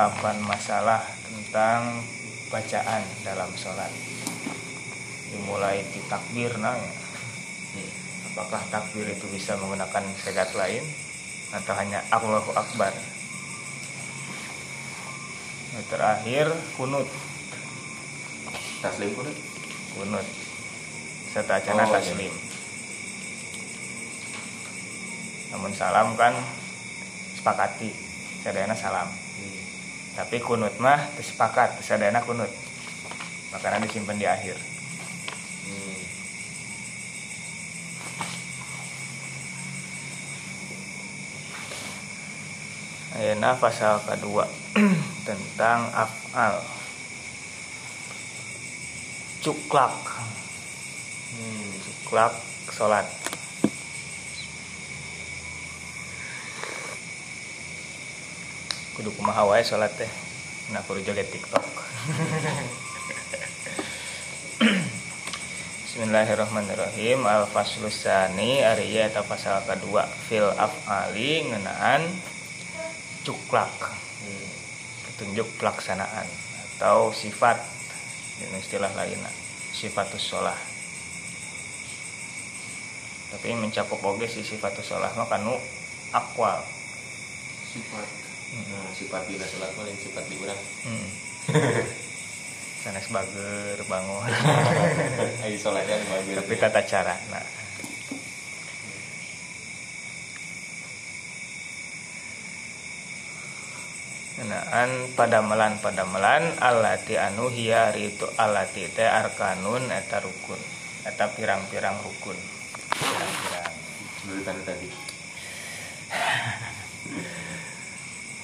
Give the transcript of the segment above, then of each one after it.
Salapan masalah tentang bacaan dalam sholat. Dimulai di takbir nah ya. Apakah takbir itu bisa menggunakan segat lain Atau hanya Allahu Akbar? Yang terakhir kunut. Taslim kudu. kunut. Serta acana Oh, iya. taslim. Namun salam kan sepakati. Sadayana salam tapi kunut mah sepakat sadayana kunut makanya disimpan di akhir Hmm. Ayeuna pasal kedua tentang afal cuklak Hmm. cuklak sholat kudu kumaha wae sholat teh. Nah kudu joget tiktok. Bismillahirrahmanirrahim. Al faslusani ari ieu eta pasal kedua. Fil afali ngeunaan cuklak. Petunjuk pelaksanaan atau sifat ini istilah lainnya. Sifatus sholah. Tapi mencakup oge si sifatus sholah mah kanu akwal. Sifat. Nah, sifat dina salat mah sifat di urang. hmm. sanes bager bangun. Ai salatnya bagus. tapi tata cara nah. Kenaan padamelan padamelan alati anu hiya ari itu alati teh arkanun eta rukun. Eta pirang-pirang rukun. Pirang-pirang. Tadi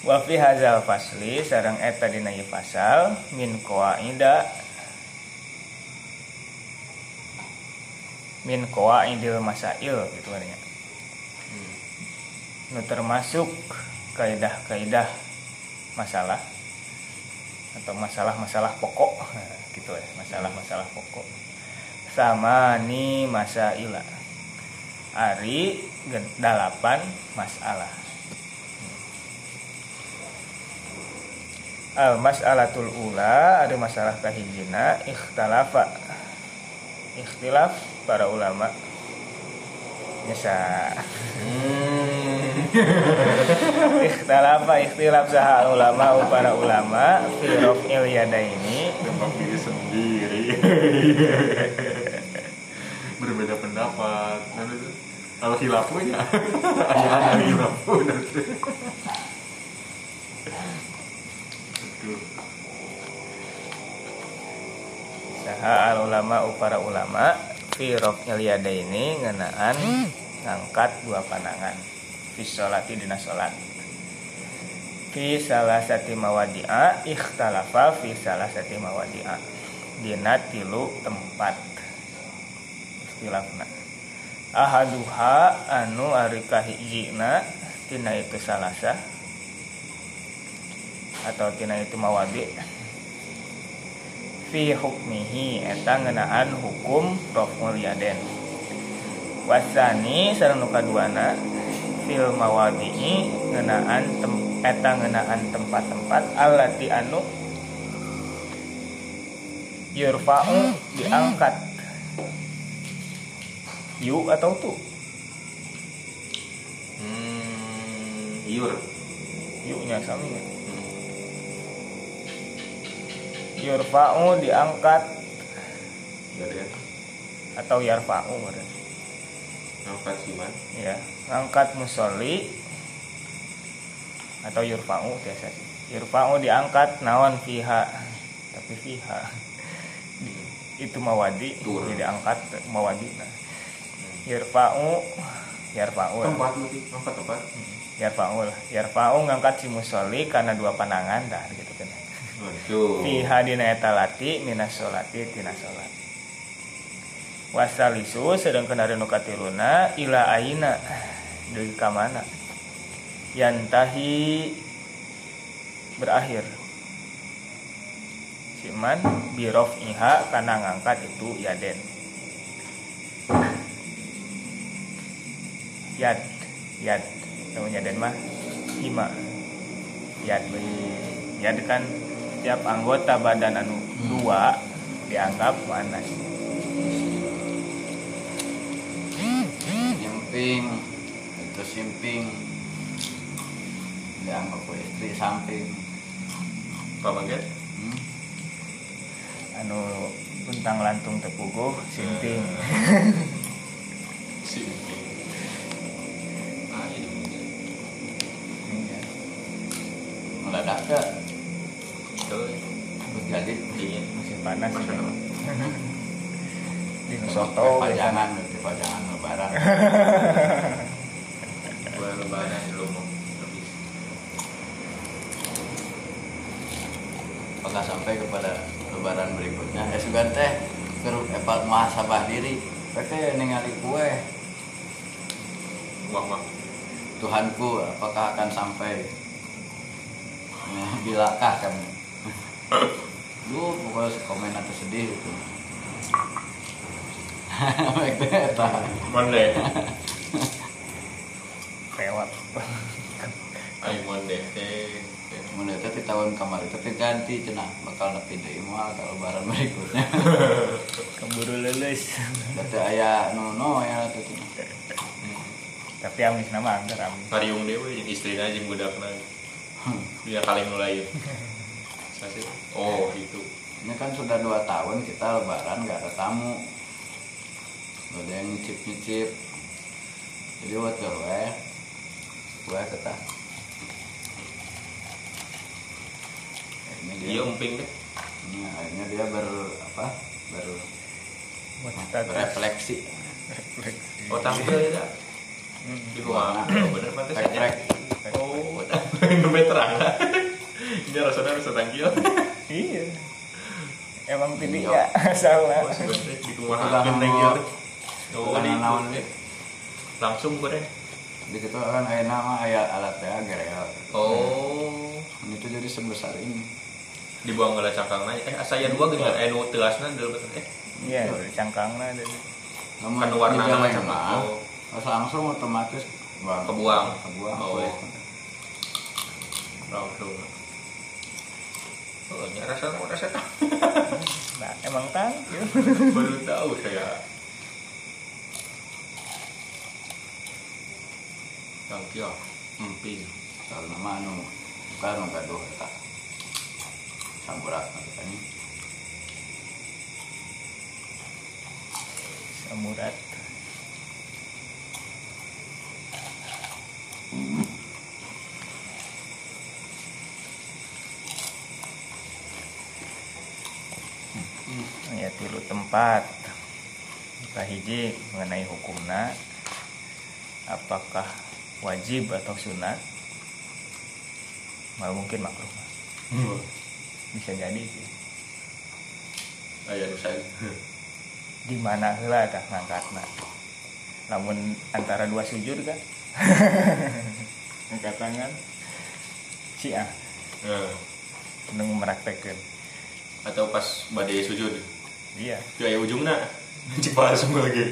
tadi. wa fi hadzal fasli sareng eta dina ieu fasal min qaida min qaidil masail gitu artinya Hmm. nu termasuk kaidah-kaidah masalah atau masalah-masalah pokok gitu ya masalah-masalah pokok sama ni masaila ari dalapan masalah al mas'alatul ula ada masalah kahijina ikhtalafa ikhtilaf para ulama nyesa Hmm. ikhtalafa ikhtilaf saha ulama para ulama fi raf'il yadaini diri sendiri. Berbeda pendapat. Kan kalau hilafunya ada hilafu nanti. Saha al ulama para ulama fi raf'il yadaini ngeunaan ngangkat dua pandangan. Fi sholati dina salat fi salasati mawadi'a ikhtalafa fi salasati mawadi'a. Dina tilu tempat. Istilahna. Ahaduha anu ari kahijina tina itu salasa atau tina itu mawadi fi hukmihi eta ngeunaan hukum raf'ul yaden wasani sareng nu kaduana fil mawadi'i ngeunaan tem, eta ngeunaan tempat-tempat allati anu yurfa'u diangkat. Yu atau tu? Hmm. Iur. yu nya sami yurfa'u diangkat ada. atau yarfa'u. Ngangkat siman. ya ngangkat musolli atau yurfa'u biasa sih yurfa'u diangkat nawan fiha tapi fiha Di- itu mawadi Tur. jadi angkat mawadi nah yurfa'u yarfa'u lah. Tempat nanti. Ngangkat tempat. yarfa'u lah yarfa'u ngangkat si musolli karena dua pandangan dah gitu kan. Fiha dina eta lati minas sholati tina sholat wasalisu sedang kenari nu katiluna ila aina deui ka mana? Yantahi berakhir. Si cuman birof iha karena ngangkat itu yaden. Yad yad. Namanya yaden mah hima. Yad yad kan tiap anggota badan anu dua dianggap mana nyimping itu simping dianggap ku istri samping Apa mangga? hmm? anu tuntang lantung tepuguh Simping. Ah, ini mungkin. Iya. meledak ke Itu terus jadi iya. masih panas panas. di soto pajangan di pajangan lebaran Bulan lebaran belum habis. apakah sampai kepada lebaran berikutnya ya sugan teh keruk epat muhasabah diri Oke, ningali kue Wah, wah. Tuhanku apakah akan sampai ya, bilakah kami lu pokoknya komen atau sedih itu Baik deh, eta. Monde. lewat Ayo monde teh. Mun eta di tahun kemarin tapi ganti cenah bakal nepi deui moal ka lebaran berikutnya. keburu lulus Data aya no no ya tuh cenah. tapi amis nama anggar amis Pariung dewe jeung istrina jeung budakna. Dia kaleng nu Oh, itu. Ini kan sudah dua tahun kita lebaran gak ada tamu. Gak ada yang nyicip-nyicip. Jadi buat gue, gue kata. Akhirnya dia, Iya umping deh. Nah, akhirnya dia ber apa? Ber, refleksi Oh, tampil ya. Hmm. Di ruang. Oh, bener. Rek-rek. Oh, nu terang. Ini rasanya harus tangkil. iya emang tidak Iya. ya salah Oh, di gitu. Oh, udah di naon. langsung gue Di situ kan aya nama aya alatnya gerel. Oh, Ini tuh jadi sebesar ini. dibuang ke cangkang Eh, saya dua gini eh nu telasna dulu betul eh. iya cangkangnya dari Kan warna macam mah, oh. langsung otomatis buang. Kebuang. Kebuang. Oh. langsung. Oh, ini rasa rasa nah emang tangkil baru tahu saya. Tangkil, emping. Kalau nama anu bukan anu gaduh eta. Samburak katanya. samurat ya tilu tempat hiji mengenai hukumna. Apakah wajib atau sunat? Malah mungkin makruh bisa jadi sih. Ayah nu saya. di mana heula tah ngangkatna? Namun antara dua sujud kan angkat tangan cia. Nah, nung meraktekeun. Atau pas badai sujud. Iya Ya ya ujungna cik langsung lagi.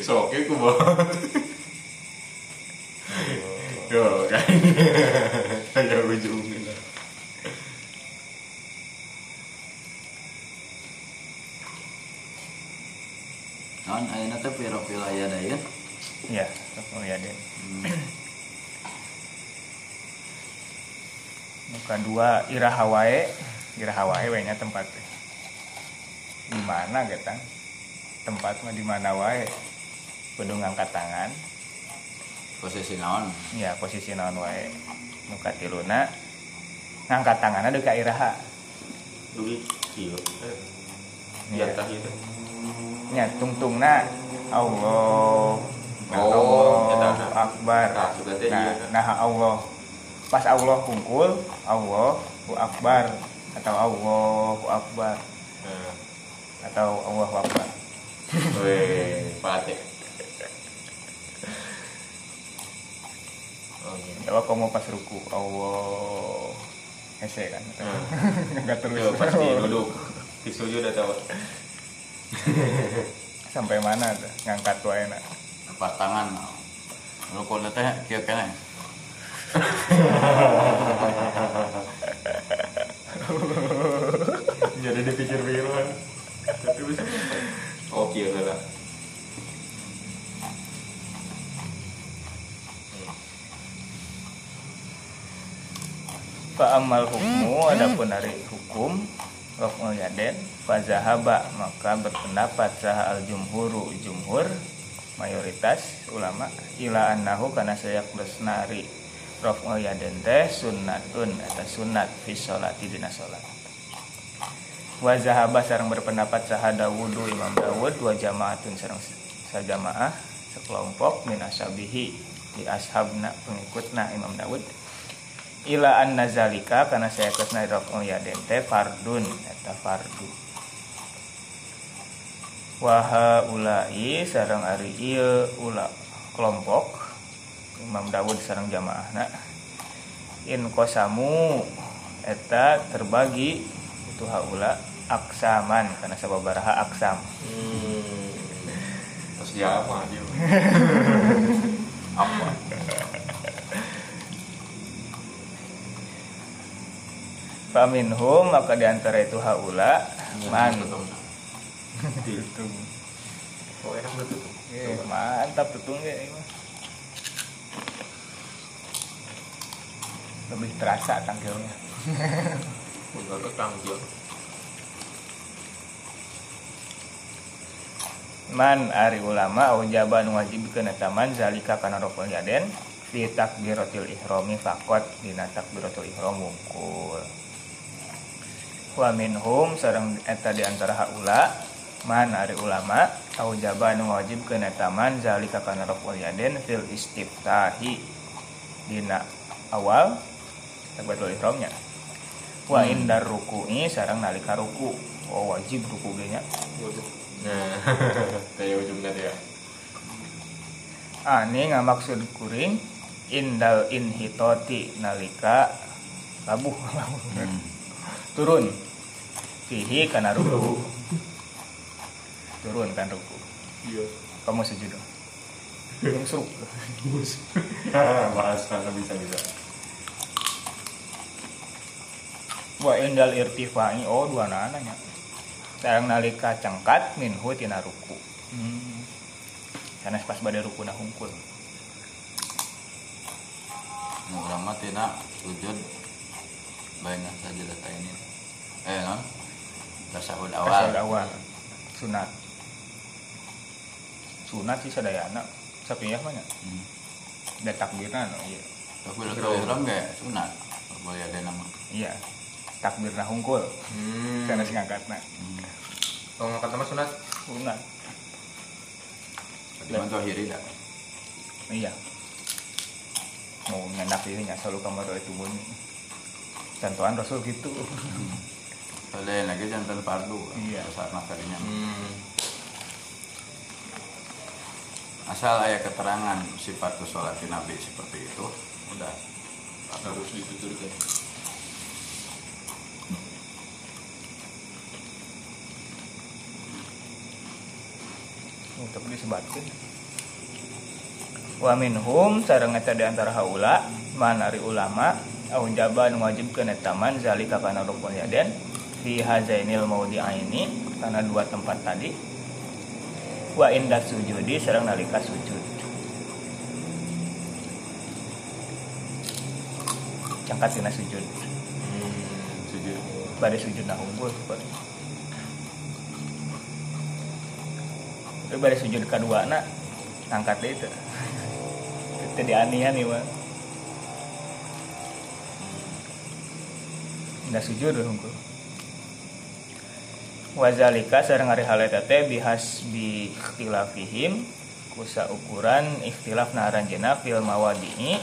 So oke ku bawa. Yo kan. Ya ujungna. Non ayeuna teh piro-piro aya da ieu. iya oh ya den muka dua iraha wae iraha wae we nya tempat teh. Di mana getang tempat mah di mana wae kudu ngangkat tangan Posisi naon? ya posisi naon wae muka tiluna ngangkat tanganna deuk ka iraha Dugi iya. Iya. Iya tah gitu. nya tungtungna Allah nah, Oh, Allahu eta. Akbar Nah, nah, iya. nah Allah pas Allah kungkul Allahu Akbar atau Allahu Akbar Nah, atau Allahu Akbar weh, pate. Oh iya. kalau kamu pas ruku Allah hese kan? Hmm. terus. Yo, pasti duduk. Tisu juga udah tahu. Sampai mana tuh? Ngangkat na Lepas tangan. Lu teh kieu jadi dipikir pikiran tapi bisa oke ya lah. Fa amal hukmu adapun dari hukum Raf'ul yaden Fazahaba maka berpendapat sah al jumhuru jumhur mayoritas ulama ila annahu kana saya nari. Raf'ul yaden teh sunnatun atau sunat fi sholati dina sholat Wazahaba sarang berpendapat sah Dawudu Imam Dawud wa jamaatun sarang sajamaah sekelompok min ashabihi di ashabna pengikutna Imam Dawud. Ila an nazalika karena saya kesna raf'ul yaden teh fardun eta fardu. Waha ulai sarang ari ieu ula kelompok Imam Dawud sarang jamaahna. In kosamu eta terbagi itu haula aksaman karena sababaraha aksam. Hmm. terus dia apa dia Apa? faminhum maka di antara itu haula man. itu oh enak betul Eh, mantap betul ya ini lebih terasa tangkilnya man ari ulama au wajib kena taman zalika kana rokul yaden fi takbiratul ihrami faqat dina takbiratul ihram wungkul. Wa minhum sareng eta di antara haula man ari ulama au jaban wajib kena taman zalika kana rokul yaden fil istiftahi dina awal takbiratul ihramnya wa indar ruku'i sareng nalika ruku. Oh wajib ruku ge nya nah kayak ujungnya dia Ani ngamaksud kuring indal inhitoti nalika labuh. Labuh. Hmm. turun. Fihi kana ruku. Turun kan ruku. Iya. Kamu sujud dong? Yang seruk bahas karena bisa bisa wa indal irtifai oh dua nananya sareng nalika cengkat minhu tina ruku hmm. karena pas pada ruku nah hungkul Nu tina sujud baina saja data ini. Eh non. Tasahud awal awal. awal sunat sunat sih sadayana sapiyah mah nya Hmm. da takbirna no iya Takbiratul ihram ge sunat. Boleh ada nama. iya takbirna hungkul hmm. karena sing angkatna Hmm. kalau ngangkat nama sunat sunat Cuman zahiri dah. iya mau nyendak ini nya selalu kamar itu bunyi contohan rasul gitu Boleh lagi jantan fardu. Iya. Saat makanya. hmm. Asal ayat keterangan sifat sholat Nabi seperti itu, udah harus dituturkan untuk disebatkan wa minhum sareng eta di antara haula manari ulama au jaban wajibkeun eta man zalika kana rukun yaden fi hazainil maudhi'aini kana dua tempat tadi. Wa inda sujudi sareng nalika sujud. Cangkat tina sujud. Hmm. sujud. pada sujud nah unggul tapi pada sujud kedua nak. Angkat deh itu. Itu dianihan nih mah nggak sujud deh unggul wazalika sareng ari hal eta teh bihas bi ikhtilafihim kusa ukuran ikhtilaf naranjena fil mawadi'i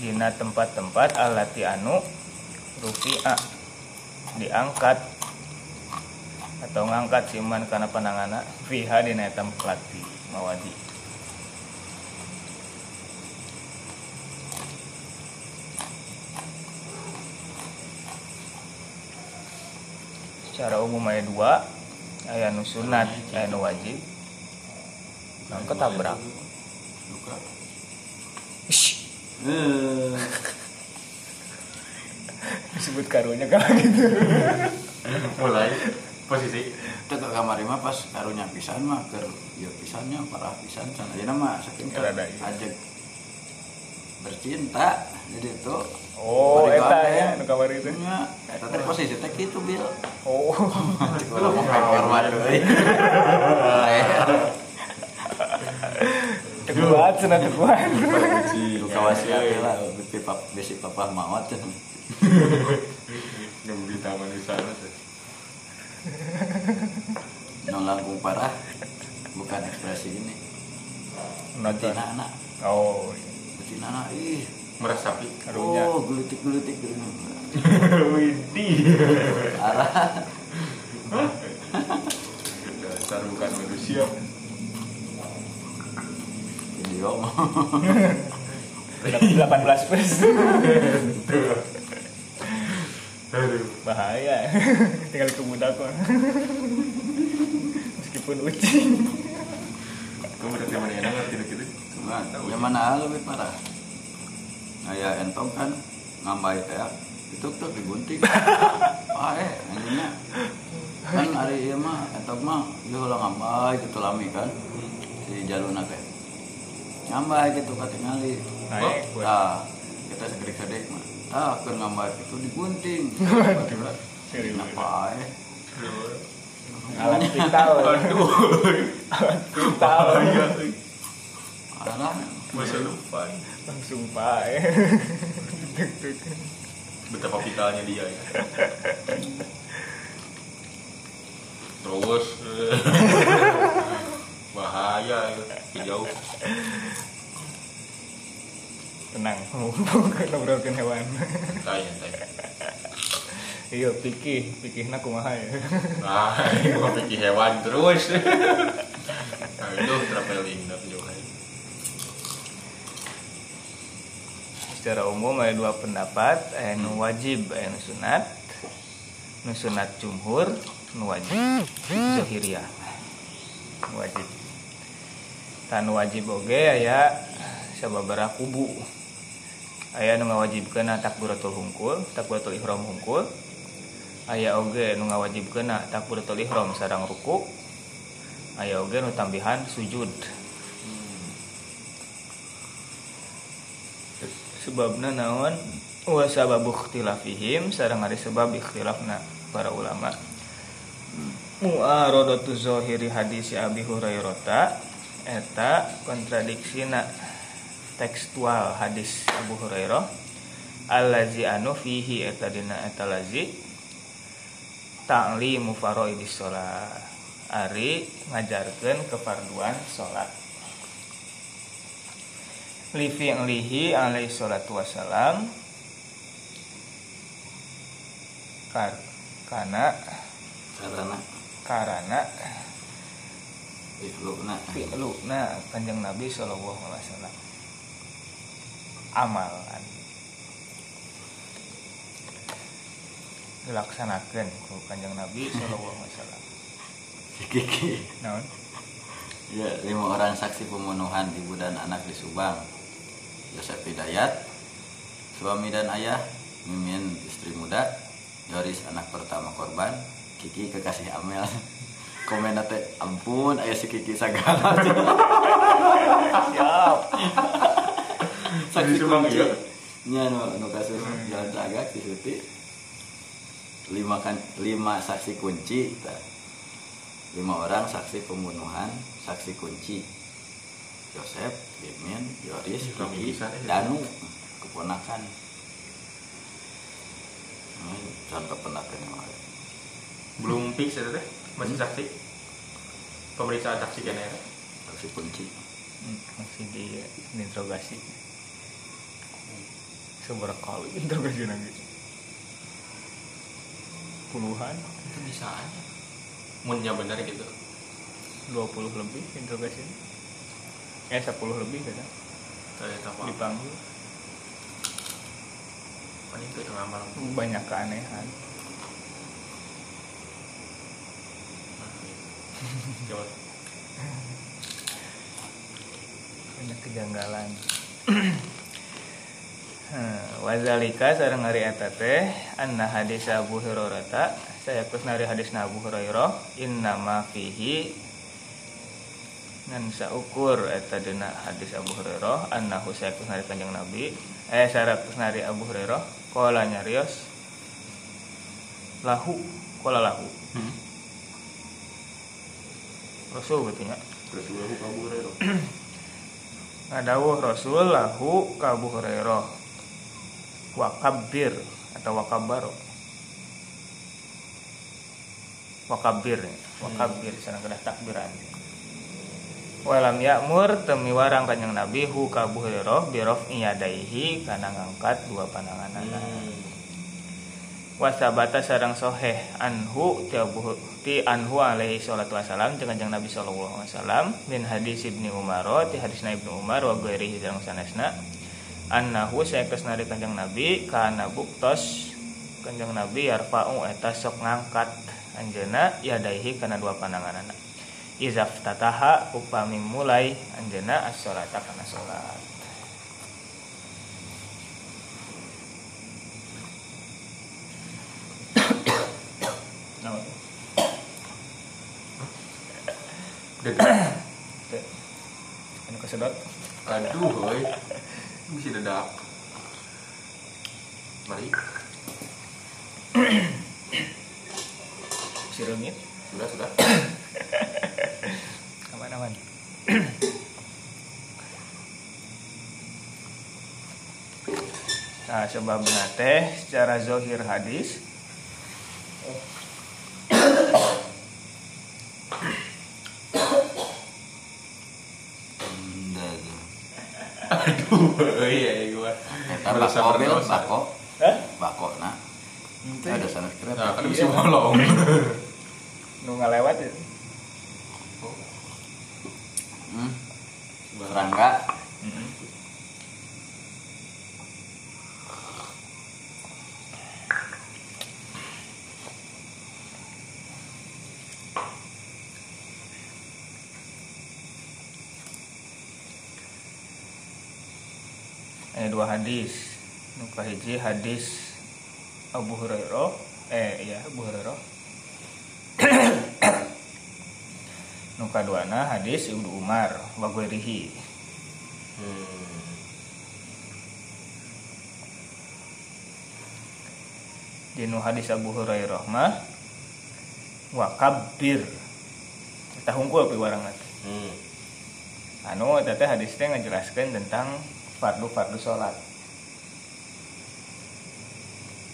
dina tempat-tempat alati anu rufi'a diangkat atau ngangkat siman karena panangana fiha dina eta pelati mawadi. Secara umum aya dua aya nu sunat aya nu wajib. Nah ketabrak. Eh, disebut karunya kalau gitu mulai posisi Kita ke kamar mah pas karunya pisan mah keur ya pisannya parah pisan sana. Jadi mah saking Ya, ada, iya. ajek bercinta jadi itu oh eta ya nu kamar itu nya eta teh posisi teh kitu bil. Oh. Kalau mau kamar mah deui kuat teu kuat. Lu kawasiat lah bisi pap bisi papa nunggu di taman di sana tuh Nu langkung parah. Bukan ekspresi ini. Nonton betina anak oh betina anak ih. Meresapi Karunya. oh gelutik gelutik gitu Widih arah dasar bukan manusia. Video. Mah 18 plus aduh. Bahaya. Tinggal ke budak meskipun ucing kamu udah zaman enak ngerti gitu Cuman, yang mana lebih parah? Aya entong kan ngambai teh itu tuh digunting. Ah eh anjingnya kan hari ieu mah entong mah dia ulah ngambai gitu lami kan si jaluna teh ngambai gitu katingali naik buat. ah kita segede-gede mah ah keur ngambai itu digunting. Apa alat vital aduh. Vital bahaya arah masa depan langsung pae betapa vitalnya dia ya. Terus. Bahaya ya jauh tenang. Bukan ngobrolkeun hewan. Tanya tanya iya pikih pikihna kumaha ya? Ah pikir hewan terus. Aduh traveling tapi aja. secara umum ada dua pendapat aya nu wajib aya nu sunat. Nu sunat jumhur nu wajib. Zahiriyah wajib. Tan wajib oge aya sababaraha kubu aya nu ngawajibkeun takbiratul hungkul takbiratul ihram hungkul. Aya oge nu ngawajibkeun takbiratul ihram sareng ruku. Aya oge nu tambihan sujud. Sebabna naon? Wa sababu ikhtilafihim sareng ari sebab ikhtilafna para ulama. Mu'aradatu zahiri hadis Abi Hurairah eta kontradiksina tekstual hadis Abu Hurairah allazi anu fihi eta dina eta lazi ta'limu faraidis shalah ari ngajarkeun kefarduan salat lifi lihi alaihi salatu wassalam. Kar karena karena. Karena ikhlukna fi'luna kanjeng Nabi sallallahu alaihi wasallam amalan dilaksanakan ku kanjeng Nabi sallallahu alaihi wasallam kiki naon Ya, lima orang saksi pembunuhan ibu dan anak di Subang. Yosef Hidayat, suami dan ayah, Mimin istri muda, Yoris anak pertama korban, Kiki kekasih Amel. Komen teh, ampun, ayah si Kiki sagala. siap saksi kunci. Nya nu nu kasus jalan tagak di Suti. Lima kan lima saksi kunci. Lima orang saksi pembunuhan, saksi kunci. Yosef, Mimin, Yoris, Kiki. Danu, keponakan. Ini contoh pendapat yang lain. belum fix ya teh masih saksi pemeriksaan saksi kan ya Saksi kunci. Hmm, masih di interogasi seberapa kali interogasi lagi puluhan. Itu bisa aja. Munnya benar gitu. 20 lebih interogasi eh 10 lebih kan dipanggil. Paling itu malam banyak keanehan. Coba. banyak kejanggalan wazalika sareng hari eta teh anna hadis Abu Hurairah ta saya kus nari hadis Abu Hurairah inna ma fihi ngan saukur eta dina hadis Abu Hurairah annahu saya kus nari kanjeng Nabi eh saya kus nari Abu Hurairah qala nyarios lahu qala lahu Hmm. Rasul gitu nya Rasulullah Abu Hurairah. ngadawuh Rasul lahu Abu Hurairah wakabir atau wakabar wakabir wakabir sana kena takbiran. Walam ya'mur temi warang kanjeng Nabi hu ka Abu Hurairah birof iyadaihi kana ngangkat dua pandangan Hmm. wasabata sarang soheh anhu ti Abu ti anhu alaihi salatu wasalam jeung kanjeng Nabi sallallahu alaihi wasallam min hadis Ibnu Umar ti hadisna Ibnu Umar wa ghairihi sareng sanesna annahu saekeus nari kanjeng Nabi kana buktos kanjeng Nabi yarfa'u eta sok ngangkat anjeuna yadaihi kana dua pandanganna izaf tataha upami mulai anjeuna as-sholata kana salat. Kesedot. Aduh. Bisa dedak. Mari. si reungit Sudah, sudah. aman-aman Nah, sebab teh secara zohir hadis Aduh, hoi ya gua. Eta bako bil, berdosa. bako. Hah? Bako nah. Ada sana skrep. Nah, kan bisa molong. nu ngalewat ya. Hmm. Serangga. Eh dua hadis. Nu kahiji hadis Abu Hurairah eh iya Abu Hurairah. nu kaduana hadis Ibnu Umar wa ghairihi. Hmm. Dinu hadis Abu Hurairah mah wa kabbir. Kita hungkul pi warang. Hmm. Anu eta teh hadis teh ngajelaskeun tentang fardu-fardu salat.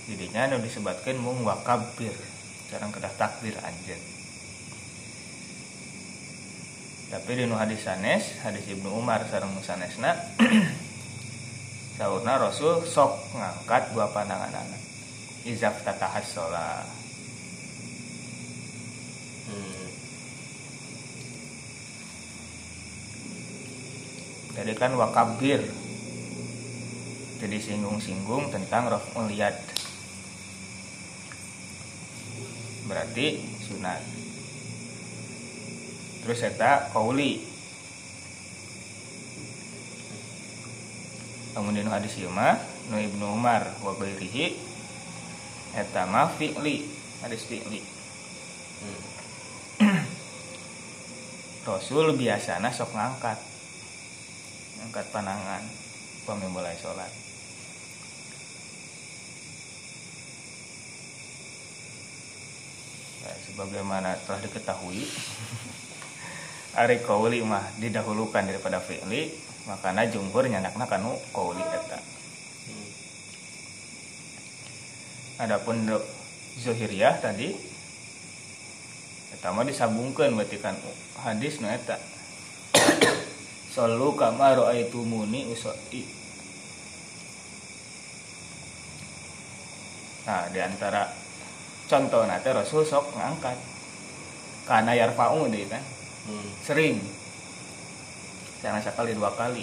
Jadinya anu disebutkeun mung wa kabbir. Jarang kedah takbir anjeun. Tapi di hadis sanes, hadis Ibnu Umar sareng nu sanesna Saurna Rasul sok ngangkat dua pandangan anak. Izaf tatahas sholat. Hmm. Jadi kan wakabir Jadi singgung-singgung tentang raf'ul yad Berarti sunat. Terus eta kauli. Kemudian hadis ieu nu Ibnu Umar wa ghairihi eta fi'li hadis fi'li. Rasul biasana sok ngangkat. Ngangkat panangan pami mulai sholat Nah, sebagaimana telah diketahui Ari kauli mah didahulukan daripada fi'li makana jumhur nyandakna kanu kauli eta. Adapun Zuhiriyah tadi Eta mah disambungkeun berarti kan hadis nu eta Sallu kama ra'aitumuni usolli Nah, di antara contoh teh Rasul sok ngangkat. Karena yarfa'u deui kan Hmm. sering. Jangan sekali dua kali.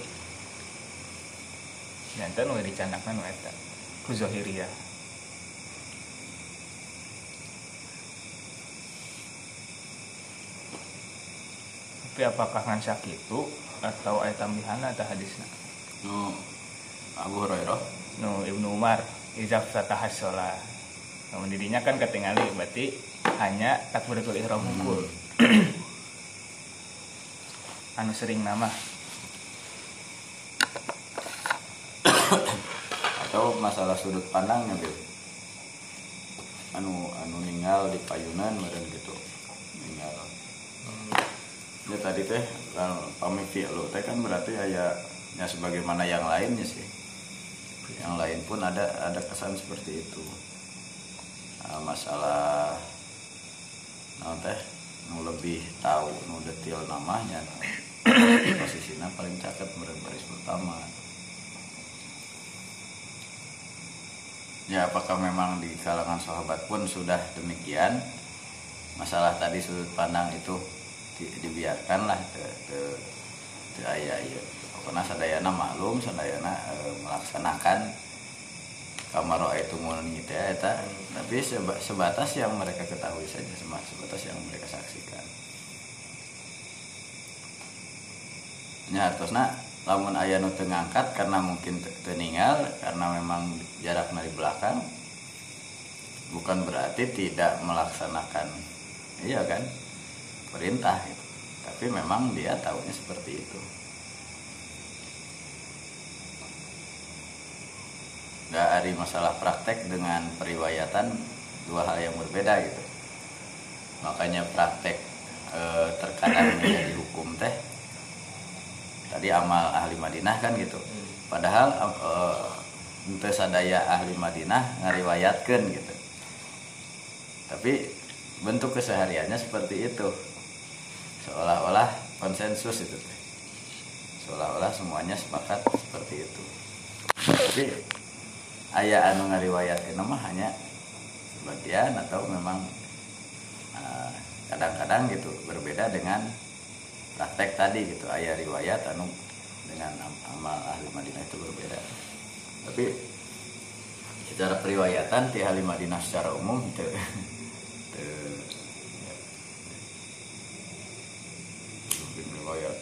Dan itu nu dicandakna nu eta ku zahiriyah tapi apakah ngan itu atau ayat tambahan atau hadisna? Nu Abu Hurairah. Nu Ibnu Umar izaf fatahas sholat namun dirinya kan ketinggali berarti hanya takbiratul ihram hukul anu sering nama. Atau masalah sudut pandangnya Bil anu anu ninggal di payunan meren gitu. Ninggal. Ya tadi teh kalau pamit lo teh kan berarti ya ya sebagaimana yang lainnya sih. Yang lain pun ada ada kesan seperti itu Nah, masalah nah teh nu lebih tahu nu detail namanya. Posisinya paling cakep meren baris pertama. Ya apakah memang di kalangan sahabat pun sudah demikian? Masalah tadi sudut pandang itu di, dibiarkan lah ke ke, ke ayah ya pokoknya sadayana maklum sadayana e, melaksanakan kamar itu ngoni teh eta. Tapi seba, sebatas yang mereka ketahui saja sebatas yang mereka saksikan. Ya terusnya lamun ayah nu ngangkat karena mungkin teninggal karena memang jarak dari belakang bukan berarti tidak melaksanakan iya kan perintah gitu. tapi memang dia tahunya seperti itu nggak ada masalah praktek dengan periwayatan dua hal yang berbeda gitu. Makanya praktek e, terkadang menjadi hukum teh tadi amal ahli Madinah kan gitu. Padahal uh, sadaya ahli Madinah ngariwayatkan gitu. Tapi bentuk kesehariannya seperti itu. Seolah-olah konsensus itu seolah-olah semuanya sepakat seperti itu. Tapi ayah anu ngariwayatkan nama hanya sebagian atau memang eh, kadang-kadang uh, gitu berbeda dengan praktek tadi gitu. Ayah riwayat anu dengan amal ahli Madinah itu berbeda. Tapi secara periwayatan di ahli Madinah secara umum itu riwayat.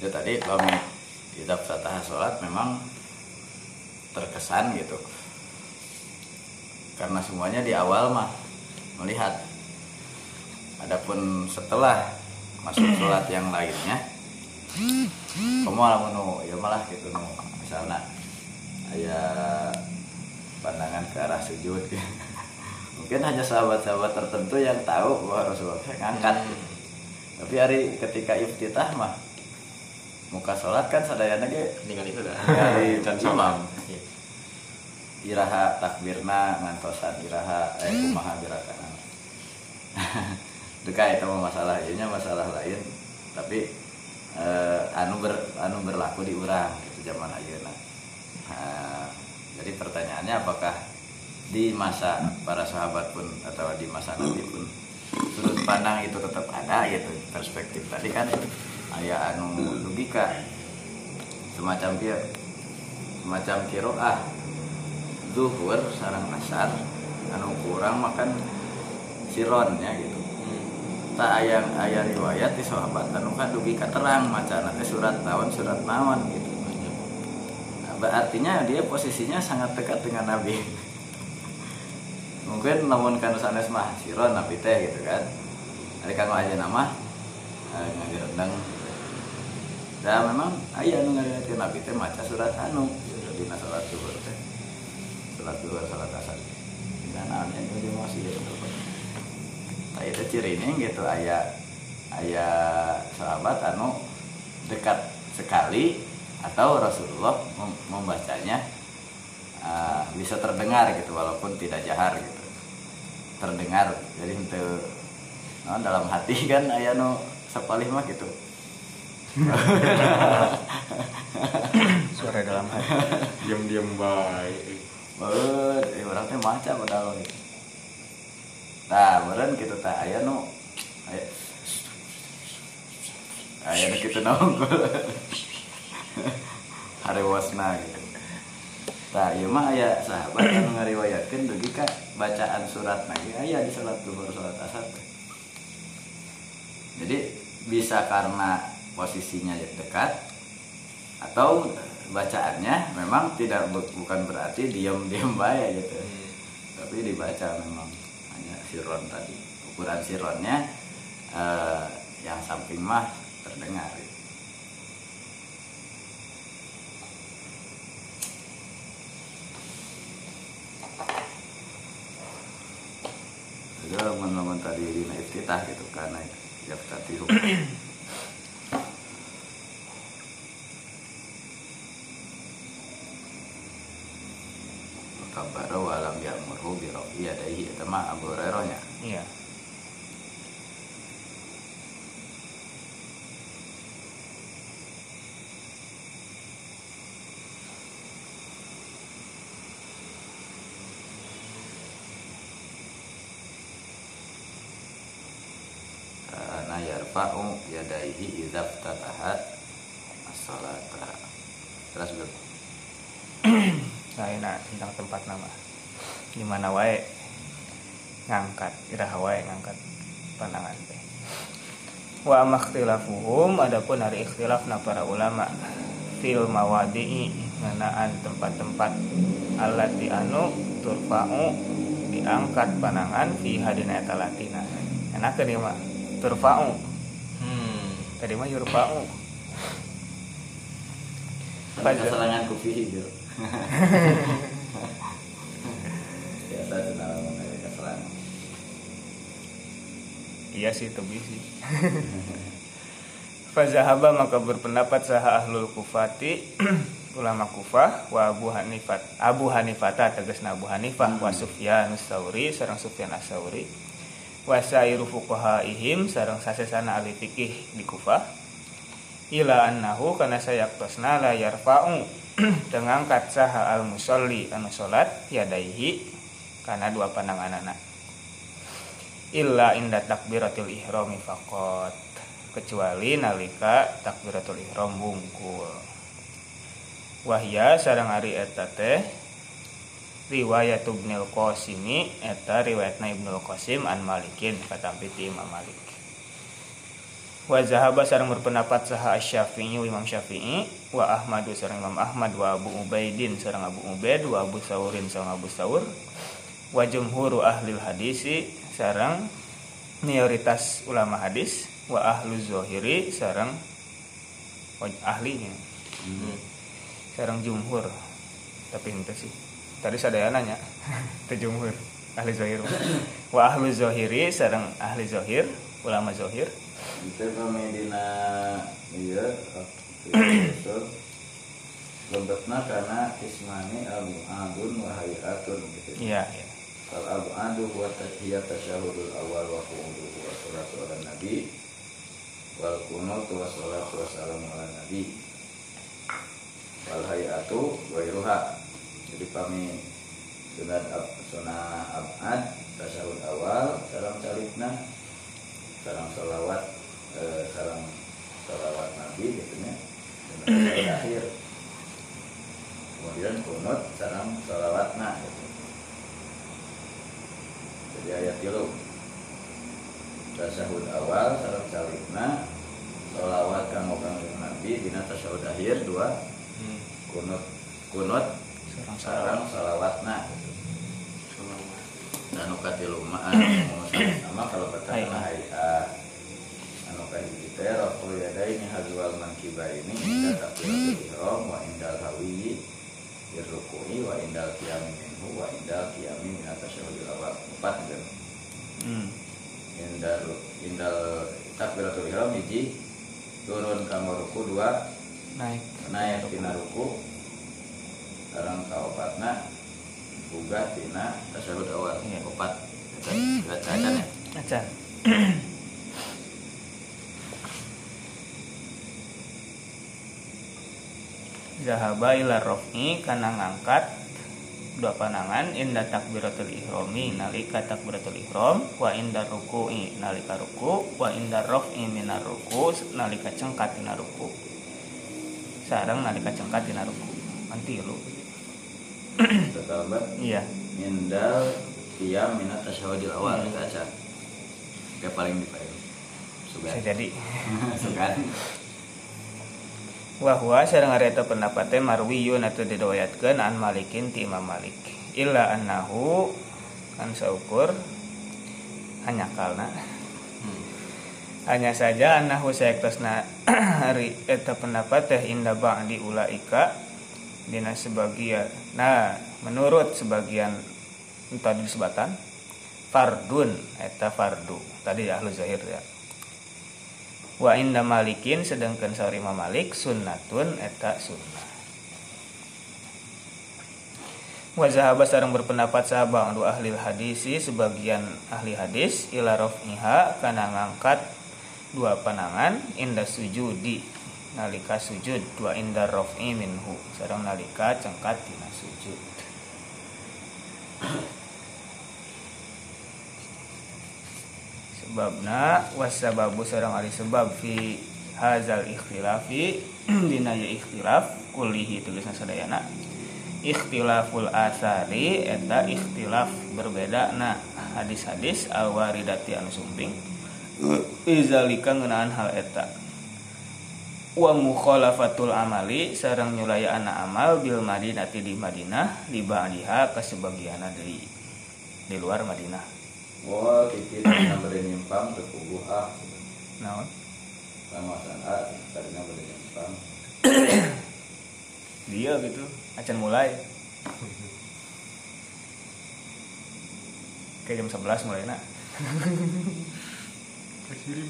Ya tadi kami kitab satah sholat memang terkesan gitu. Karena semuanya di awal mah melihat. Adapun setelah masuk sholat yang lainnya, kamu malah menu ya malah gitu nu misalnya ayah pandangan ke arah sujud. Mungkin hanya sahabat-sahabat tertentu yang tahu bahwa Rasulullah ngangkat. Hmm. tapi hari ketika iftitah mah muka sholat kan sadayana ge. Tinggal itu dah. Dari dan imam iraha takbirna ngantosan iraha eh kumaha birakan dekat itu masalah ini masalah lain. Tapi eh, anu ber anu berlaku di orang itu zaman ayeuna. Nah, jadi pertanyaannya apakah di masa para sahabat pun atau di masa nanti pun sudut pandang itu tetap ada gitu perspektif tadi kan ayah anu logika. Semacam dia semacam kiroah. Zuhur sarang asar. Anu kurang makan siron ya gitu. Tak ayang ayah riwayat di sahabat anu kan dugi terang maca nanti surat tahun surat nawan gitu. Nah, artinya dia posisinya sangat dekat dengan Nabi. Mungkin namun kan sanes mah siron Nabi teh gitu kan. Ada kanggo aja nama eh, ngagerendang dan memang ayah nu ngariwayatkeun Nabi teh maca surat anu di salat zuhur teh. Salat zuhur salat asar. Dan namanya itu masih gitu nah, itu ciri ini gitu ayah ayah sahabat anu dekat sekali atau Rasulullah membacanya uh, bisa terdengar gitu walaupun tidak jahar gitu. Terdengar jadi untuk dalam hati kan ayah nu sepalih mah gitu suara dalam hati. Diam-diam baik. Banget, eh, orang teh maca padahal gitu nah meren kita tak ayah nu. Ayah ayah nu kita nongol wasna gitu. Nah, iya mah ayah sahabat yang ngariwayatkan dugi kak bacaan surat. Lagi ayah di salat duhur salat asar. Jadi bisa karena posisinya dekat atau bacaannya memang tidak bu- bukan berarti diam-diam baik gitu. Tapi dibaca memang hanya siron tadi. Ukuran sironnya eh, yang samping mah terdengar. Gitu. Jadi teman-teman tadi di iftitah gitu karena ya tadi Kabaro walam ya'murhu bi rafi mah Abu Hurairah nya. iya Karena yarfa'u yadayhi idza ftataha as-salata. Terus lain tentang tempat nama di mana wae ngangkat iraha wae ngangkat pandangan teh. Wa makhtilafuhum adapun hari ikhtilafna para ulama fil mawadi'i ngenaan tempat-tempat allati anu turfa'u diangkat panangan fi hadina eta latina enak tadi mah turfa'u. Hmm. tadi mah yurfa'u. Ada Pada- gitu. Iya sih itu bisi. Fazahaba maka berpendapat saha ahlul kufati ulama kufah wa Abu Hanifat. Abu Hanifata tegasna Abu Hanifah. Wa Sufyan Sauri sareng Sufyan As-Sauri. Wa sairu fuqahaihim sareng sasesana ahli fikih di Kufah. Ila annahu kana sayaktosna la yarfa'u tengangkat saha al musolli anu salat yadaihi kana dua pandangan anak illa inda takbiratul ihrami faqat. Kecuali nalika takbiratul ihram bungkul. Wahya sareng ari eta teh riwayat Ibnul Qasimi eta riwayatna Ibnul Qasim an Malikin katampi ti Imam Malik. Wa zahaba sareng berpendapat saha Asy-Syafi'i Imam Syafi'i wa Ahmadu sareng Imam Ahmad wa Abu Ubaidin sareng Abu Ubaid wa Abu Saurin sareng Abu Saur wa jumhuru ahli hadisi sareng mayoritas ulama hadis wa ahlu zohiri sareng waj- ahlinya sareng jumhur. Tapi itu sih. Tadi sadaya nanya. Itu jumhur. Ahli zohir. Wa ahlu zohiri sareng ahli zohir ulama zohir. Itu pemedina iya itu Lebetna karena ismani abu adun wa hayatun gitu. iya iya Al abu adu wa tahiyat tasyahudul awal wa qu'uduhu wa salatu ala nabi. Wal kunut wa salatu wa salamu ala nabi. Wal hayatu wa iruha jadi kami sunat ab sunah abad tasyahud awal salam salibna salam salawat eh, salam salawat nabi gitu tasyahud akhir. Kemudian kunut salam salawatna gitu jadi ayat dulu tasyahud awal salam salibna salawat kang kang nabi dina tasyahud akhir dua kunut kunut sareng sarang salawatna. Dan ukatilu ma'an sama kalau Hai. katakan hayat anu kahiji teh raful yadaini hazwal mankiba ini inda takbiratul ihram wa indal hawi birrukui wa indal qiyami minhu wa indal qiyami min atasyahudil awal empat kan hmm. indal indal takbiratul ihram hiji turun ka ruku dua naik naik tina ruku sekarang kaopatna buga tina tasyahud awal Iya. opat kita bacakan ya acan Zahaba ila rof'i kana ngangkat dua panangan inda takbiratul ihrami nalika takbiratul ihram wa inda ruku'i nalika ruku wa inda rof'i minar ruku nalika cengkat tina ruku. Sareng nalika cengkat tina ruku. Nanti lu. Tetap iya. indal qiyam min tasyahudil awal kita baca kayak paling di paling sugan jadi. Sugan wahwa sareng ari eta pendapat teh marwiyun atau diriwayatkeun an Malikin ti Imam Malik. Illa annahu kan saukur hanya kalna hanya saja annahu saektosna hari eta pendapat teh inda ba'di ulaika dina sebagian nah menurut sebagian tadi disebatan fardun eta fardu. Tadi ahlu zahir ya wa inda malikin sedangkan sauri Imam Malik sunnatun eta sunnah. Wa zahaba sareng berpendapat sahabang dua ahli hadisi sebagian ahli hadis ila raf'iha kana ngangkat dua panangan inda sujudi nalika sujud dua inda raf'i minhu sareng nalika cengkat tina sujud sebabna wasababu sareng ari sebab fi hazal ikhtilafi dina ya ikhtilaf kulihi tulisan sadayana. Ikhtilaful asari eta ikhtilaf berbeda na hadis-hadis al waridati anu sumping. Izalika ngeunaan hal eta. Wa mukhalafatul amali sareng nyulayaan amal bil madinati di Madinah di ba'diha ka sebagianna di luar Madinah Wah, kiki tadinya beri nyimpang ke kubu A. naon Kawasan A, tadinya beri nyimpang. dia gitu acan mulai kayak jam 11 mulai nak Kasih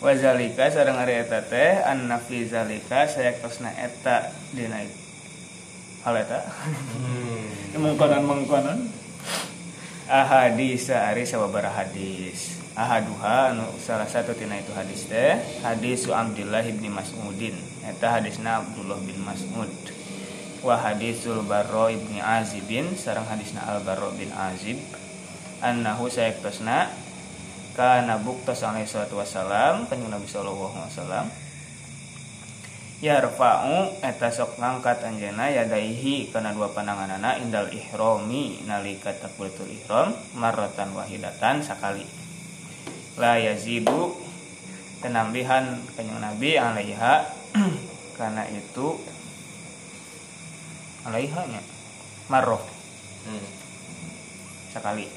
wazalika sareng ari eta teh anna fi zalika sayakosna eta dina hal eta? Mengkonon mengkonon. Ahadis ari sababaraha hadis. Ahaduha anu salah satu tina itu hadis teh hadis Abdullah bin Mas'udin. Eta hadisna Abdullah bin Mas'ud. Wa hadisul Barro ibni Azibin sareng hadisna Al Barro bin Azib. Annahu sayaktosna kana buktas alaihi salatu wassalam kanjeng Nabi sallallahu alaihi wasallam. Yarfa'u eta sok ngangkat anjeuna yadaihi kana dua pandanganana indal ihrami nalika takbiratul ihram marratan wahidatan sakali. La yazidu penambihan kanjeng Nabi alaiha karena itu alaiha nya marroh sekali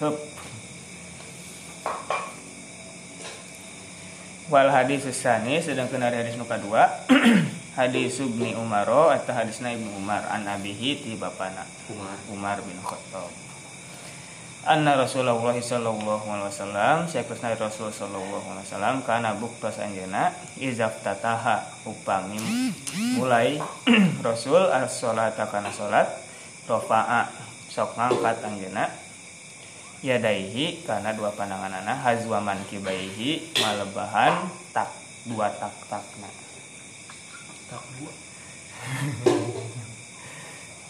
hup wal hadis sani sedangkan dari hadis nuka dua. Hadis ibni Umaro atau hadisna ibnu Umar an abihi ti bapana. Umar. Umar bin Khattab. Anna Rasulullah sallallahu alaihi wasallam saektosna Rasul sallallahu alaihi wasallam kana buktos anjeuna izaf tataha upami mulai Rasul as-salata kana salat rofa'a sok ngangkat anjeuna yadaihi karena dua pandanganana hazwa mankibaihi malebahan tak dua tak takna. Tak dua.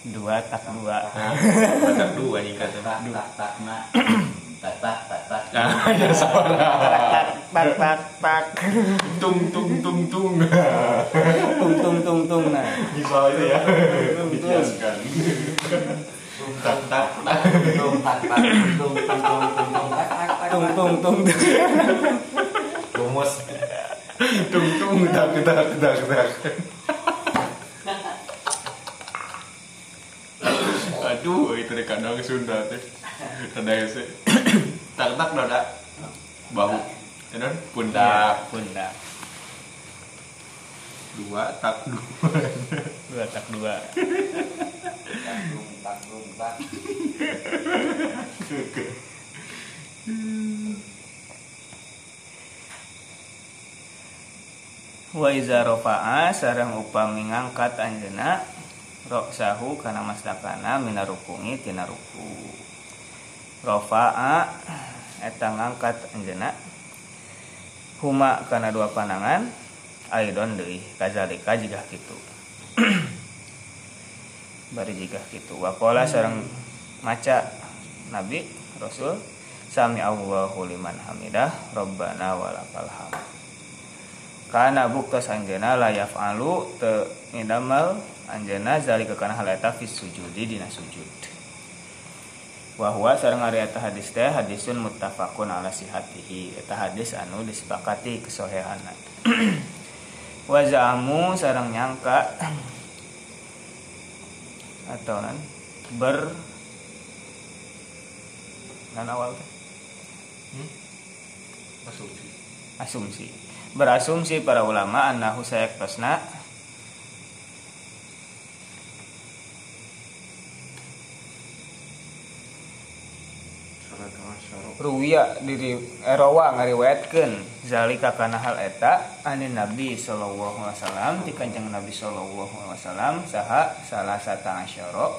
Dua tak dua. Tak dua nih kata. Tak, tak, tak, nak. Tak, tak, tak, tak. ya salah tak tak tak tak. Tung tung tung tung. Tung tung tung tung nah. Bisa itu ya. Dikiaskan Tung, tung, tung, tung, tung, tung, tung tung tung tung tung aduh itu Sunda teh tak tak doda bahu pundak pundak dua tak dua. Dua tak dua. Tak, wa iza rafa'a sareng upami ngangkat anjeuna roksahu kana masdakana mina rukungi tina ruku. Rafa'a eta ngangkat anjeuna huma kana dua panangan aidon deui kazalika jigah kitu. Bari jigah kitu. Wa qala sareng maca nabi rasul sami Allahu liman hamidah rabbana walakal hamd. Kana buktos anjeuna la yaf'alu te ngidamal anjeuna zalika kana hal eta fi sujudi dina sujud. Wa huwa sareng ari eta hadis teh hadisun muttafaqun ala sihatihi. Eta hadis anu disepakati kesohehanna wa za'amu sareng nyangka. Atau nan ber. Nan awal teh? Hmm? Asumsi. asumsi. Berasumsi para ulama annahu sayaktosna. Salat ruwiya diri erawa ngariwayatkeun zalika kana hal eta anin nabi sallallahu alaihi wasallam ti kanjeng nabi sallallahu alaihi wasallam saha salah sata asyara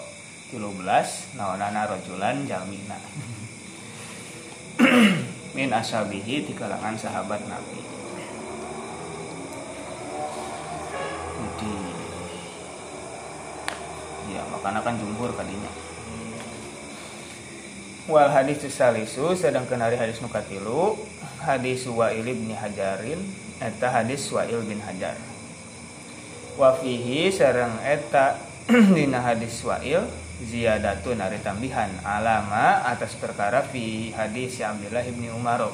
13 naonana rajulan jalmina min ashabihi di kalangan sahabat nabi. Jadi ya makanya kan jumhur kadinya wal hadis salisu sedangkan hari hadis nukatilu hadis Wa'il bin Hajarin eta hadis Wa'il bin Hajar. Wa fihi sareng eta dina hadis Wa'il ziyadatun ari tambihan alama atas perkara fi hadis Abdullah bin Umar.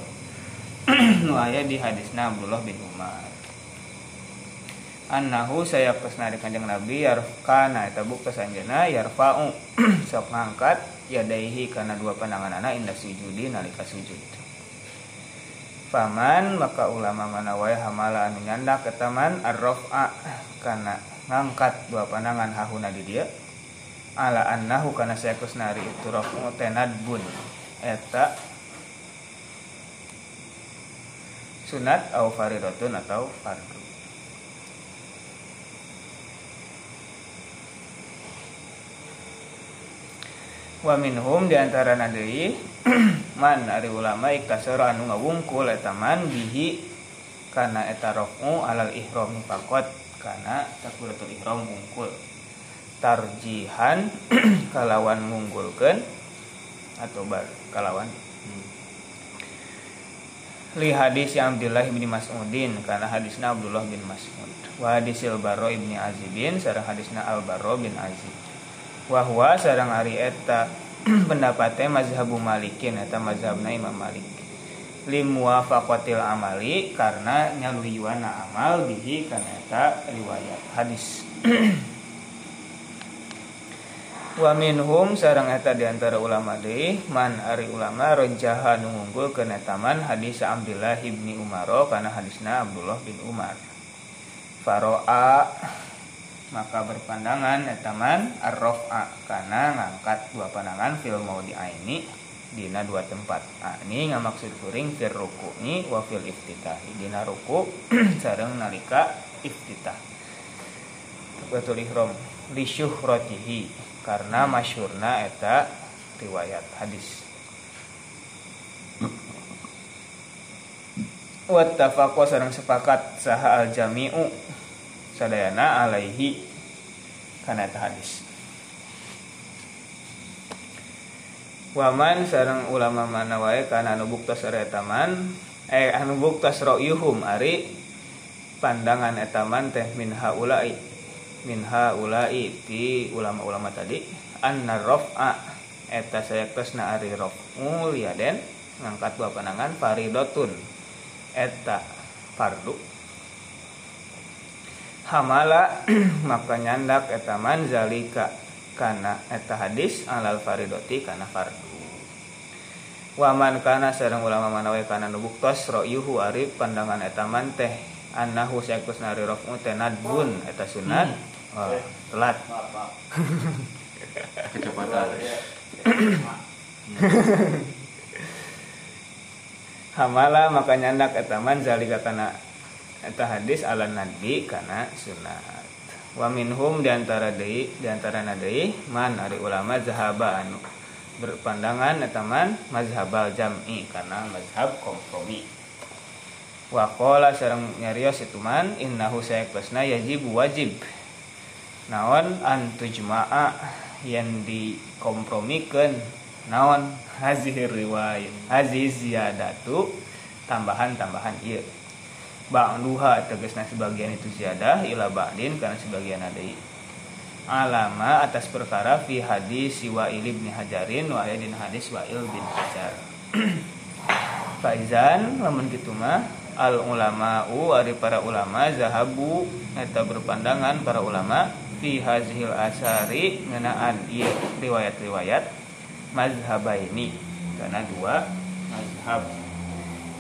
Nu aya di hadisna Abdullah bin Umar. Annahu saya pesna kanjeng Nabi yarfkana eta bukta sanjana yarfa'u. Sok ngangkat yadaihi karena dua pandangan anak indah sujudi nalika sujud. Paman maka ulama mana wae hamala anu nyandak ke taman arrofa karena ngangkat dua pandangan hahuna di dia. Ala annahu kana sayakus nari itu rafu tenadbun. Eta sunat au faridatun atau fardu wa minhum di antara nadei man ari ulama iktasara anu ngawungkul eta man bihi kana eta rafu alal ihram faqat kana takbiratul ihram wungkul tarjihan kalawan ngunggulkeun atau bar kalawan. Li hadis yang Abdullah bin Mas'udin karena hadisna Abdullah bin Mas'ud. Wa hadisil Barro ibni Azibin sareng hadisna Al Barro bin Azib wahwa sarang ari eta pendapatnya mazhabu malikin eta mazhabna Imam Malik. Limuwafaqatil amali karena nyaluiwana amal bihi kana eta riwayat hadis. Wa minhum sarang eta di antara ulama deui man ari ulama rajaha nu ngunggul taman hadis Abdullah ibni Umar kana hadisna Abdullah bin Umar. Faro'a maka berpandangan etaman arrofa karena ngangkat dua pandangan fil mau di aini dina dua tempat. Nah, ini ngamaksud kuring fil ruku ini wa fil iftitah dina ruku sareng nalika iftitah. Betul ihram. Li syuhratihi karena masyurna eta riwayat hadis. Wattafaqo sareng sepakat saha al jami'u sadayana alaihi. Kana eta hadis. Waman sareng ulama mana wae kana anu buktos etaman. Eh anu buktos ra'yuhum ari pandangan etaman teh min haula'i min haula'i ti ulama-ulama tadi. Anna raf'a eta sayaktosna ari raf'u liaden ngangkat dua pandangan faridotun. Eta fardu hamala maka nyandak eta man zalika kana eta hadis alal faridoti kana fardu. Waman kana sareng ulama manawe kana nubuktos ro'yuhu ari pandangan eta man teh annahu sayakus nari raf'u tenadbun eta sunat oh, telat. Kecepatan. hamala maka nyandak eta man zalika kana eta hadis ala nabi kana sunat. Wa minhum di antara deui di antara deui man ari ulama zahaba anu. Berpandangan eta man mazhabal jam'i karena mazhab kompromi. Wa qala sareng nyarios itu man innahu sayakusna yajib wajib. Naon an tujma'a yang dikompromikeun naon? Hazih riwayat hazih ziyadatu tambahan-tambahan ieu ba'duha tegasna sebagian itu ziyadah ila ba'din karena sebagian ada alama atas perkara fi hadis Wa'il bin Hajarin wa dina hadis Wa'il bin Hajar. Faizan lamun kitu mah al ulama'u ari para ulama zahabu eta berpandangan para ulama fi hazhil asari ngenaan ieu riwayat-riwayat mazhabaini. Karena dua mazhab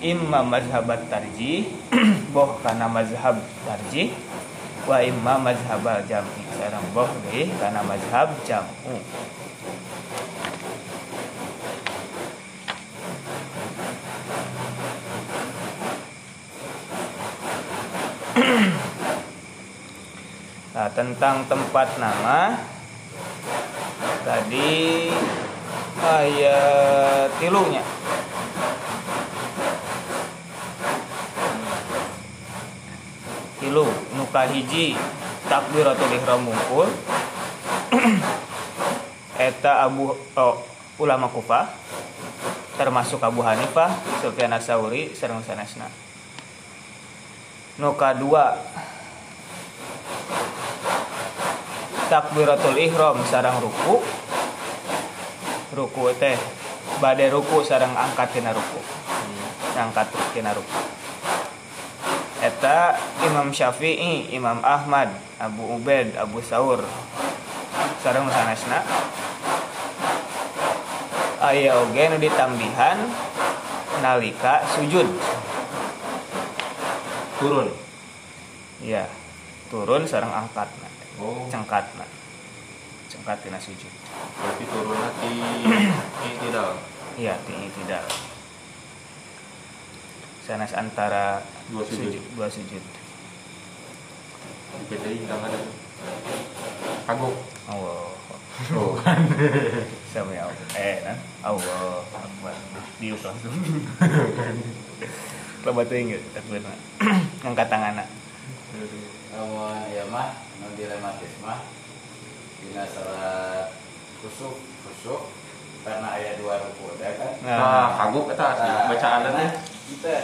imma mazhabat tarjih boh karena mazhab tarjih wa imma mazhab jam'i. Sareng boh deh karena mazhab jam'u. Nah, tentang tempat nama tadi ayat tilunya tilu nuka hiji takbiratul ihram mungkul eta Abu oh, ulama Kufah termasuk Abu Hanifah Sufyan Sauri sareng sanesna nuka dua takbiratul ihram sarang ruku. Ruku teh badai ruku sarang angkat tina ruku. Angkat tina ruku eta Imam Syafi'i Imam Ahmad Abu Ubaid Abu Saur. Sareng sanesna aya oge nu ditambihan nalika sujud. Turun? Iya turun sareng angkat oh. cengkat cengkat tina sujud. Berarti turun ini tidak iya tinggi tidak sanes antara Dua sujud. dua sujud. Di PT kita ada kagok. Allah oh. Sama ya eh nah Allah Akbar. Diuk langsung lebat inget takbir ngangkat tangan Namun ya mah, non dilematis mah Dina salat kusuk, kusuk Karena ayat dua ruku ada kan. Nah. Kagok kita asli bacaan nanti Kita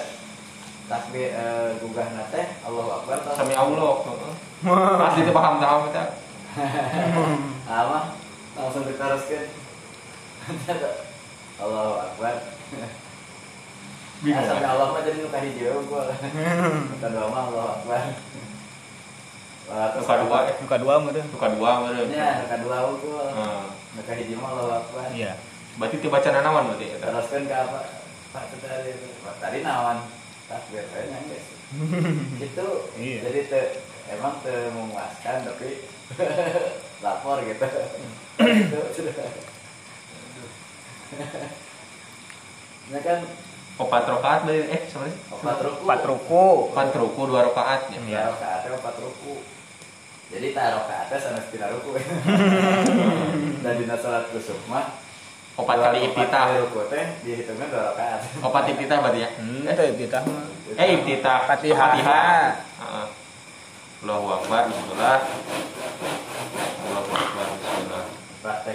Takbir eh, gugah nate Allahu Akbar sami Allah asli itu. Paham tahu kita Apa? Langsung diteruskan. Allahu Akbar. Bingung Sampai kan? Allah mah jadi nuka hijau gua. Nuka dua mah Allahu Akbar Terus Nuka dua, eh. muka dua meureun suka dua mana Ya, nuka dua gua. Nah, Nuka hijau mah Allahu Akbar iya. Berarti itu bacaan nawan berarti ya teruskan ke apa? Pak itu. Tadi Pak, tadi nawan. Takbir kayaknya guys itu Iya. jadi te, emang te memuaskan tapi lapor gitu. Itu ini kan? Empat rakaat dari eh sama sih? Empat ruku empat ruku empat ruku dua rakaat ya ya rokaatnya empat ruku jadi tak rokaatnya sama tidak ruku dan di salat kusuk mah empat dua- kali kali ruku teh dihitungnya dua rokaat empat iftitah berarti ya? Hmm itu mah. Eh iftitah. Fatihah. Heeh. Allahu Akbar Bismillah. Allahu Akbar Bismillah.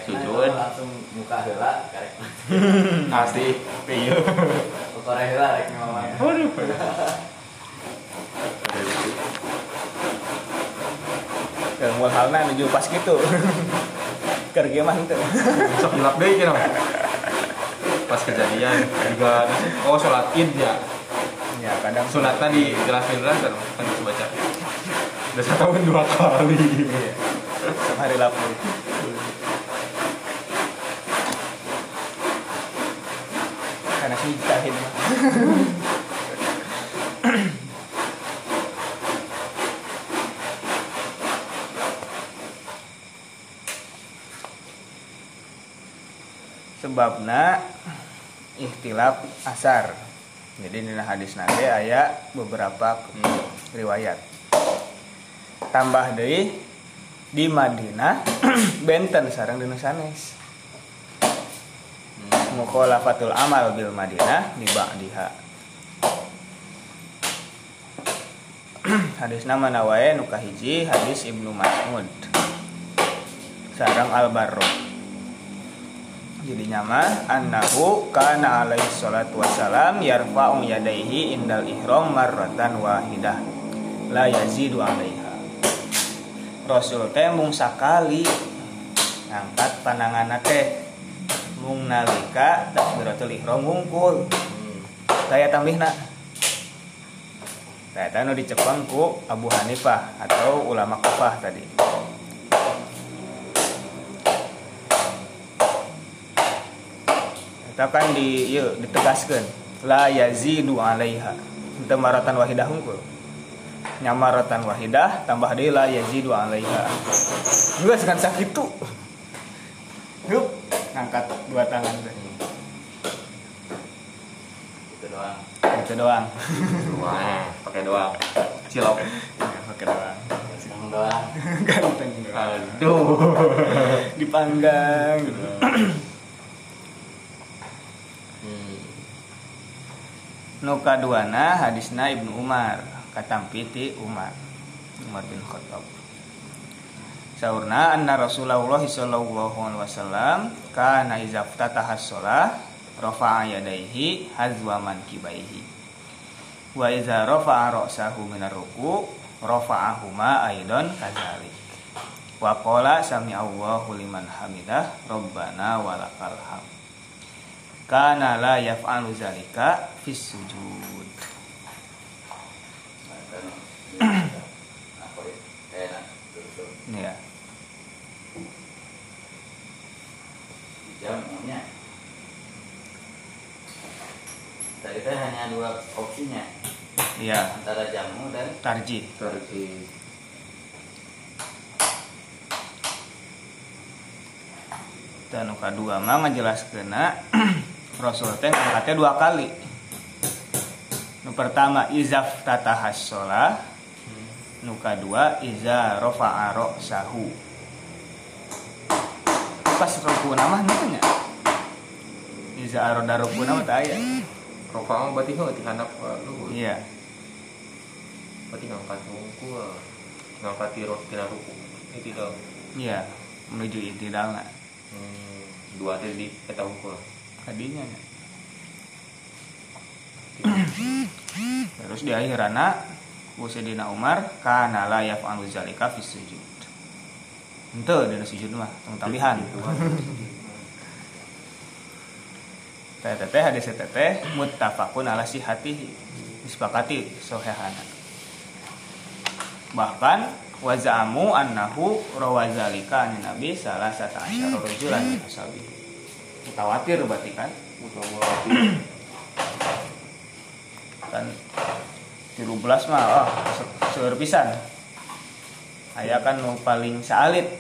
Sujud. langsung muka heula karek. Asli iya Ukore heula rek ngomong Waduh. kalau mau halna menuju pas gitu kerja mah itu Sok hilap deh kira. Pas kejadian juga oh sholat id ya. ya kadang Sunat tadi jelasin lah kan kan bisa baca. Udah satu tahun dua kali. iya hari lapor karena sih jahil sebabna ikhtilaf asar. Jadi di hadis nanti aya beberapa riwayat. Tambah deui di Madinah benten sareng di sanes mukhalafatul amal bil Madinah di ba'diha. Hadis nama nawae nuka hiji hadis Ibnu Mas'ud. Sareng Al Barro jadi nyaman. Annahu kana alaihi salatu wassalam yarfa'u yadaihi indal ihram marratan wahidah. La yazidu alaiha. Rasul teh mung sakali. Ngangkat pandangan teh. Mung nalika takbiratul ihram ngungkul daya tambihna. Nah, itu dicepeng ku Abu Hanifah atau ulama Kufah tadi. Kan di yuk, ditegaskan la yazidu alaiha. Itu maratan wahidah unggul. Nyamaratan wahidah tambah deui la yazidu alaiha. Juga sekan sakit tuh. Yup, ngangkat dua tangan teh. Itu doang. Itu doang. Wah, pakai doang. Cilok. Ya, Pakai doang. Ganteng doang. Aduh. Dipanggang gitu. Hmm. Nu kaduana hadisna Ibnu Umar katampiti Umar Umar bin Khattab. Saurna anna Rasulullah sallallahu alaihi wasallam kana iza ftataha shalah rafa'a yadayhi hazwa mankibaihi. Wa iza rafa'a ra'sahu minar ruku rafa'ahuma aidan kadzalik. Wa qala sami Allahu liman hamidah rabbana walakal hamd kana la yaf'alu zalika fis sujud ya? Ya Jamunya. Tadi teh hanya dua opsinya ya antara jamu dan tarjih Tarji. dan nu kadua mah ngajelaskeun Rasul teh ngangkatnya dua kali nu pertama izaf tatahas sholah nu kadua iza rofa'a sahu pas ruku nama namanya iza aroda nama tak aya Rofa mah berarti nggak dihanap lu. iya Berarti ngangkat ruku. ah. Ngangkat tiro tina ruku. Itu dong. iya menuju itidalna Hmm. Dua tadi di eta hukum. Tadinya nya. terus di akhirana Sayyidina Umar kana la yaf'alu zalika fi sujud. Ente dina sujud mah tong tambihan teh teh hadis teh teh muttafaqun ala sihatihi disepakati sahihana. Bahkan wazamu annahu rawazalika an nabi salah satu asyara rajulan ashabi mutawatir berarti kan? Kan 13 mah oh seueur pisan. Aya kan nu paling salit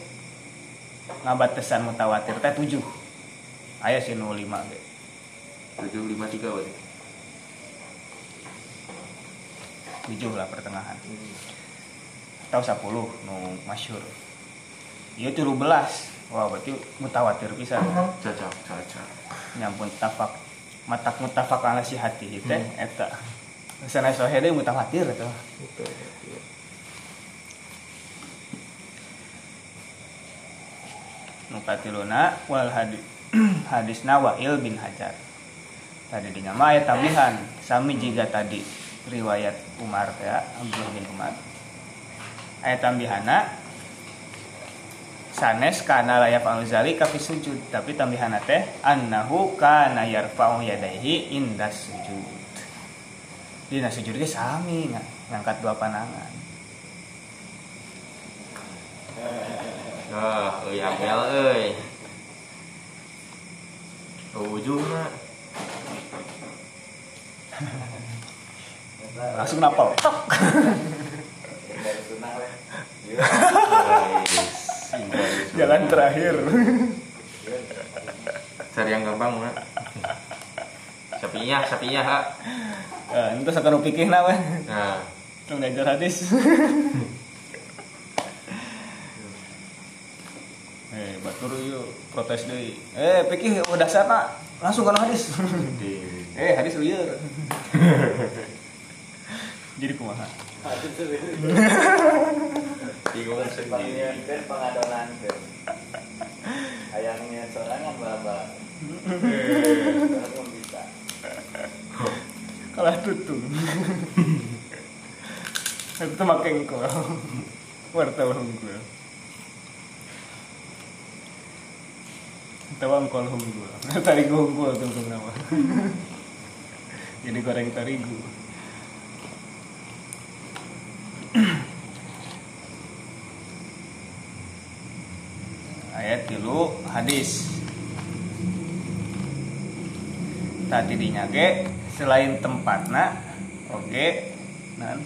ngabatesan mutawatir teh 7 aya sih nu 5 ge. Tujuh lima tiga berarti. 7 lah pertengahan. Atau 10 nu masyhur ieu 13 wah berarti mutawatir pisan Cocok, cocok. nyampun tafak matak mutafak ala si hati teh eta. Sana sohe deui mutawatir eta Betul. iya. nu katiluna wal hadis hadisna Wa'il bin Hajar. Tadi di nama ayat tambihan. Sami jika tadi riwayat Umar ya Abdullah bin Umar. Ayat tambihana sanes kana layak zali kafi sujud. Tapi tambihana teh annahu kana yarfa'u yadaihi indas sujud. Dina sujud ge sami nga- ngangkat dua panangan Ah, euy angel euy. Ujungna. langsung napal tok jalan terakhir Cari yang gampang mah. Sapinya, sapinya ha. Eh, itu sakanu pikir na weh Nah, Tong diajar hadis. eh, batur yuk protes deui. Eh, pikir udah sana langsung kana hadis. di eh, hadis lieur. Jadi kumaha? Bingung sendiri. Panggilkan pengadonan ke. Ayah nih sorangan bisa. kalah tutung itu makin kau wartawan unggul Tawang kol unggul tarigu unggul tunggu nama jadi goreng tarigu ayat tilu hadis tadi dinyage selain tempatna oke nah,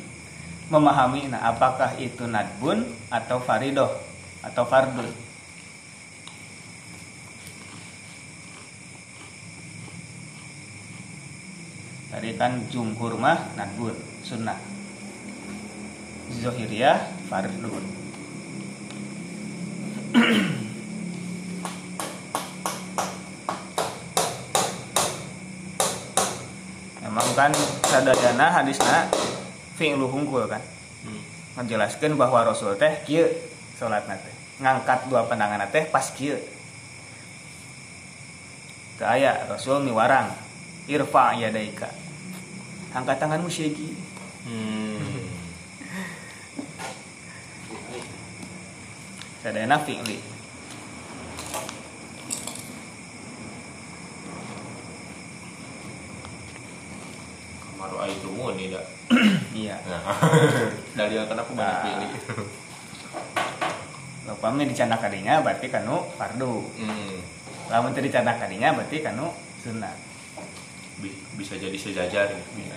memahami nah apakah itu nadbun atau faridoh atau fardun tadi kan jumhur mah nadbun sunnah. Zohiriyah fardun Emang kan sadayana hadisna fi'lu hungkul kan. Hmm. menjelaskan bahwa Rasul teh kieu salatna teh ngangkat dua pandangan teh pas kieu. Teu aya Rasul miwarang irfa yadaika. Angkat tanganmu syegi Hmm. sadayana fi'li Kamaru ai tumun nih dah. iya Nah. Dari yang kenapa banyak Nah. pilih. Upami dicandak kadinya berarti kanu fardu Hmm. lamun teu dicandak kadinya berarti kanu Bi- Bisa jadi sejajar ya. Bisa.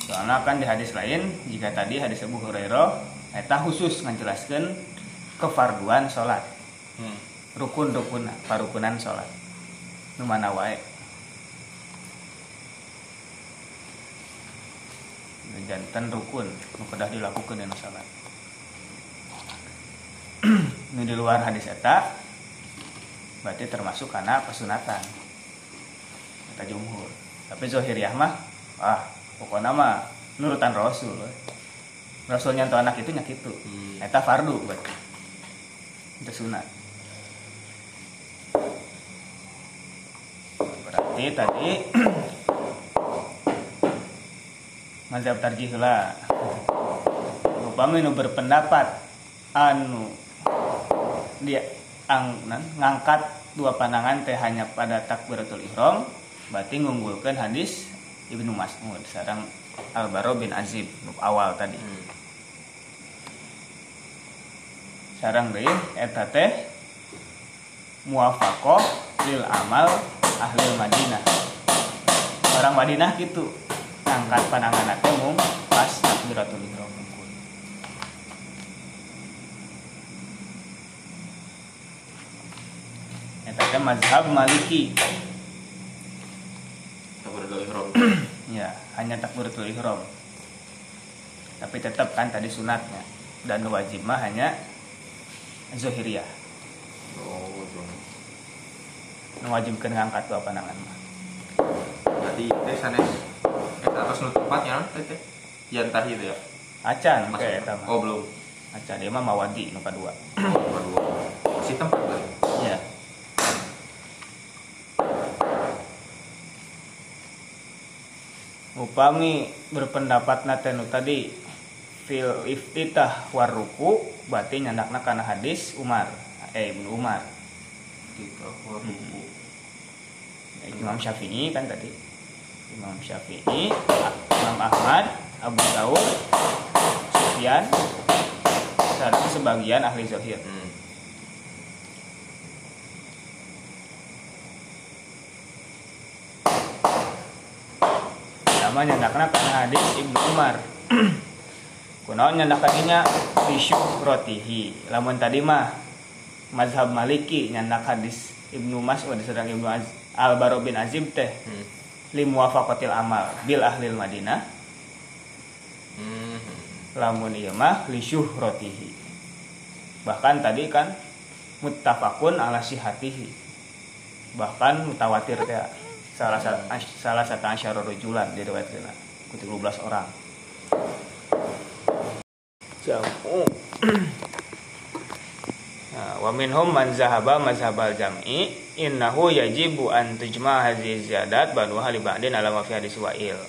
Soalnya kan di hadis lain jika tadi hadis Abu Hurairah eta khusus menjelaskan kefarduan sholat Hmm. rukun-rukun parukunan sholat nu mana wae jantan rukun kedah dilakukan dina sholat nu di luar hadis eta berarti termasuk karena pesunatan. Kata jumhur. Tapi zohiriyah mah ah pokoknya mah nurutan rasul we. rasul nyantu anak itu nyak itu Hmm. eta fardu berarti. Itu sunat. Berarti tadi mazhab tarjih lah. Upami nu berpendapat anu dia ang, nan, ngangkat dua pandangan teh hanya pada takbiratul ihram berarti ngunggulkan hadis Ibnu Mas'ud sarang Al-Baro bin Azib awal tadi. Hmm. sarang deui eta teh muwafaqah lil amal ahli Madinah. Orang Madinah gitu ngangkat pandangan teh mung pas takbiratul ihram eta teh mazhab Maliki. Takbiratul ihram. ya hanya takbiratul ihram. Tapi tetap kan tadi sunatnya. Dan wajib mah hanya zohiriyah Oh, betul. mewajibkan ngangkat dua pandangan mah Berarti teh sanes eta tos nu tepatnya teh teh. Yang tadi itu ya. acan eta mah Oh, belum. acan dia mah mawadi nu kadua kedua. Si tempat kan. ya upami berpendapat natenu tadi fil iftitah waruku berarti nyandakna kana hadis Umar eh Ibnu Umar Kita waruku. Imam Syafi'i kan tadi. Imam Syafi'i Imam Ahmad Abu Daud Sufyan dan sebagian ahli zahir. Hmm. sama nyandakna karena hadis Ibnu Umar. Kunaon nyandakaninya bisyuh rotihi lamun tadi mah mazhab maliki nyandak hadis Ibnu Mas'ud sedang Ibnu Az- Al Baro bin Azib teh Hmm. li muwafaqatil amal bil ahlil Madinah. Hmm. lamun ieu mah li syuhratihi. Bahkan tadi kan muttafaqun ala sihatihi bahkan mutawatir teh salah satu salah satu asyara rujulan diriwayatkeun ku 13 orang. Jamu nah wa minhum man zahaba mazhabal jam'i innahu yajibu an tujma hadhihi ziyadat ba'du hali ba'din ala ma fi hadis wa'il.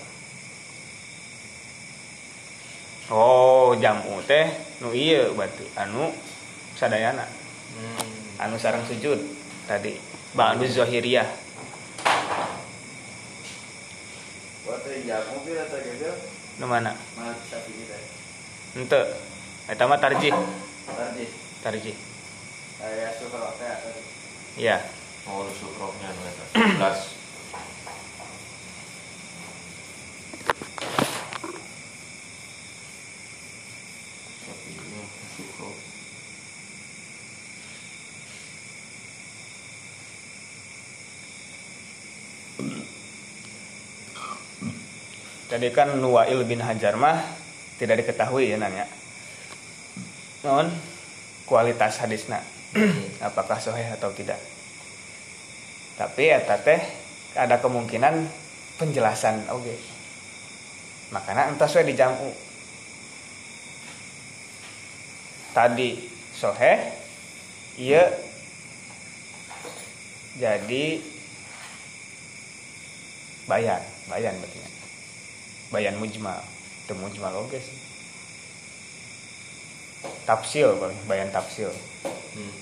Oh jam'u teh nu ieu berarti anu sadayana. Hmm. anu sarang sujud tadi ba'du zahiriyah. Nu mana? Kita? Henteu eta mah tarjih. Tadi tarjih tadi. iya Oh, lu sukroknya nu eta. 11. Tapi ini sukrok. Tadi kan Nuwail bin Hajar mah tidak diketahui ya nanya. Non kualitas hadisna apakah sahih atau tidak. Tapi eta teh ada kemungkinan penjelasan oke. Makanya entah sesuai dijamu. Tadi sahih iya jadi bayan, bayan berarti bayan mujmal itu mujmal oke sih tafsil bayan tafsil Hmm.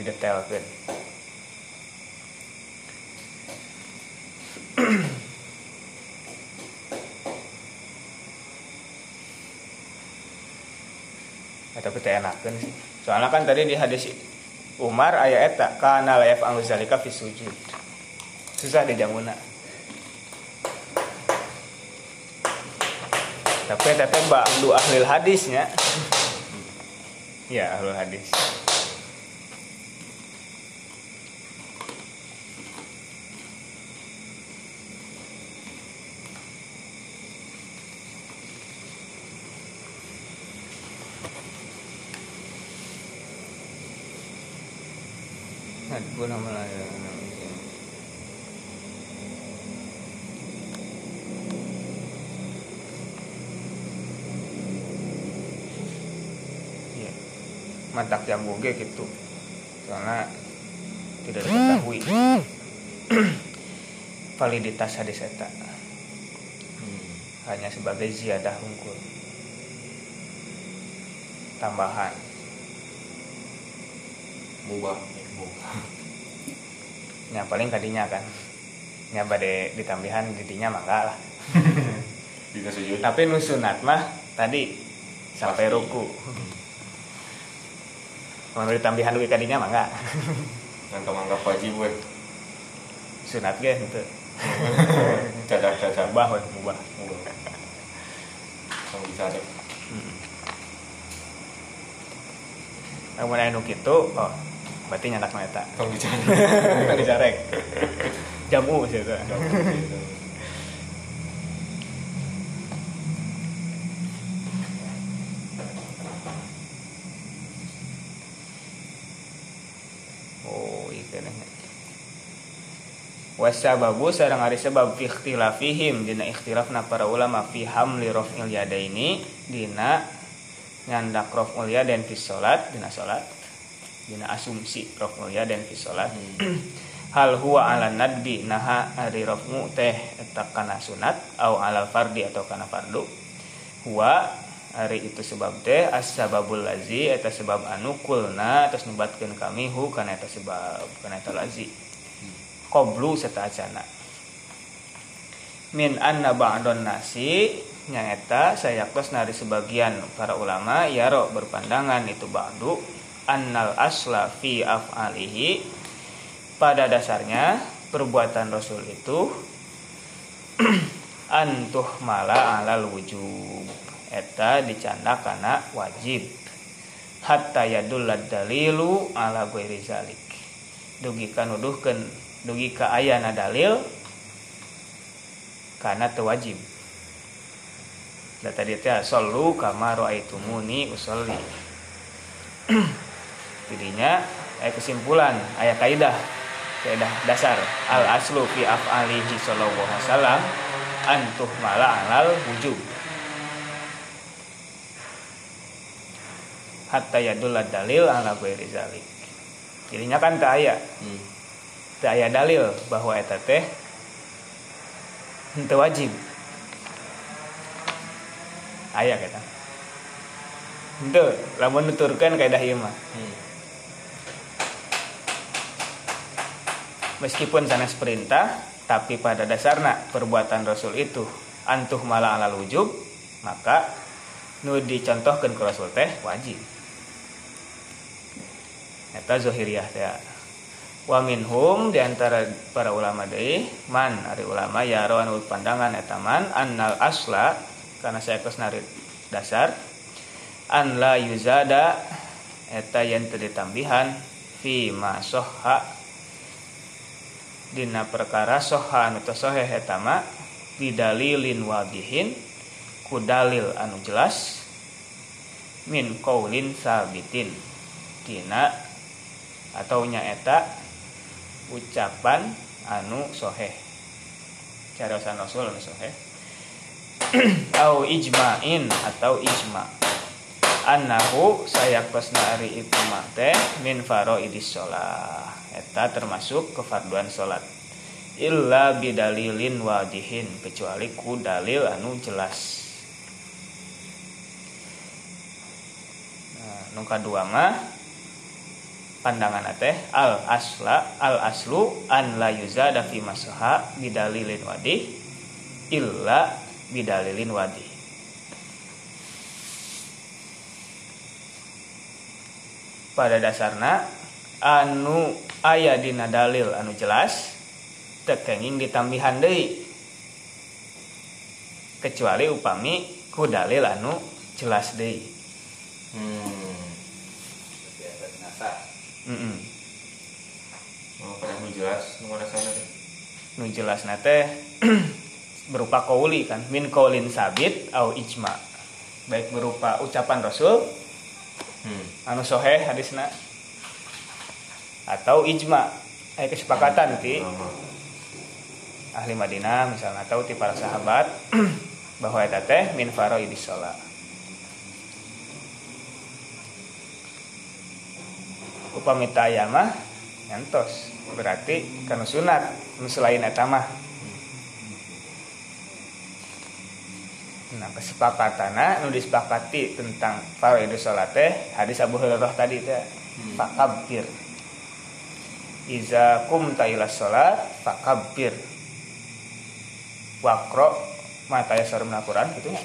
didetailkan tapi teh enakeun sih. Soalnya kan tadi di hadis Umar ayat eta kana la yaf'alu zalika fi sujud. Susah di jamuna tapi teteh ba'du ahlil hadisnya ya ahlul hadis Aduh, nama lain. Mantak jambu ge gitu. Soalnya tidak diketahui validitas hadis eta Hmm. hanya sebagai ziyadah hungkul tambahan Mubah. Mubah. yang paling kadinya kan nya bade ditambihan didinya mangga lah tapi nu sunat mah tadi sampai ruku mau ditambihan duit kadinya mangga Ngan menganggap wajib we. sunat ge itu Cacat-cacat. mubah we mubah Mubah. Kamu bisa deh. namun anu kitu oh berarti nyandak mah eta Kamu bisa. tadi carek jamu sih itu iya kena. Wasababu sareng ari sebab fi ikhtilafihim. Dina ikhtilafna para ulama fi hamli raf'il yadaini. Dina nyandak raf'ul yadain fi salat dina salat dina asumsi raf'ul yadain fi salat hal huwa ala nadbi naha ari raf'u teh eta kana sunat au ala fardi atau kana fardu. Huwa ari itu sebab teh as-sababul lazi eta sebab anu kulna atas nubatkeun kami hu kana eta sebab kana eta lazi qablu serta acana min anna ba'don nasi yang eta sayaktos nari sebagian para ulama yaro berpandangan itu ba'du annal asla fi af'alihi. Pada dasarnya perbuatan rasul itu antuh mala alal wujub. Eta dicanda kana wajib. Hatta yadullad dalilu ala ghairi zalik. Dugi kanuduhkeun dugi ka ayana dalil karena tewajib tadi teh sallu kama raaitumuni usolli jadinya aya kesimpulan aya kaidah kaidah dasar. Al aslu fi af'alihi sallallahu alaihi wasallam antuh mala alal wujub. Hatta yadul dalil ala ghairi zalik. Jadinya kan tak aya. Hmm. Aya dalil bahwa eta teh henteu wajib. Aya kita henteu lamun nuturkeun kaidah ieu mah. Hmm. meskipun sanes perintah tapi pada dasarnya perbuatan Rasul itu antuh malah alal wujub maka nu dicontohkan ke Rasul teh wajib. Eta zahiriyah teh wa minhum di antara para ulama deui man ari ulama ya anu pandangan eta man annal asla karena saya keus narik dasar an la yuzada eta yang teu ditambihan fi ma sohha dina perkara soha anu soheh eta mah bidalilin wadihin ku dalil anu jelas min qaulin sabitin tina atau nyaeta ucapan anu soheh. Caraosan rasul anu soheh. Au ijma'in atau ijma. Annahu sayakosna ari itu mah teh min faraidis sholah. Eta termasuk kefarduan salat illa bidalilin wadihin kecuali ku dalil anu jelas. Nah, nu kadua mah pandangan teh al asla al aslu an la yuzada fi masaha bidalilin wadih illa bidalilin wadih. Pada dasarna anu aya dina dalil anu jelas tekenging ditambihan deui. Kecuali upami ku dalil anu jelas deui. Hmm. Nasa Mm-mm. Oh, nu jelas nu sana teh. nu jelas teh berupa kauli kan min kaulin sabit au ijma baik berupa ucapan rasul Hmm. anu soheh hadisna atau ijma eh kesepakatan ti Oh. ahli Madinah misalnya atau ti para sahabat bahwa eta teh min faraidis shalah upami taya mah nyantos berarti kana sunat selain eta mah Nah, kesepakatana nu disepakati tentang faraidus salat teh hadis Abu Hurairah tadi teh fakabbir. Iza kumta ila salat fakabbir. Waqra ma tayassara min Al-Qur'an gitu tadi.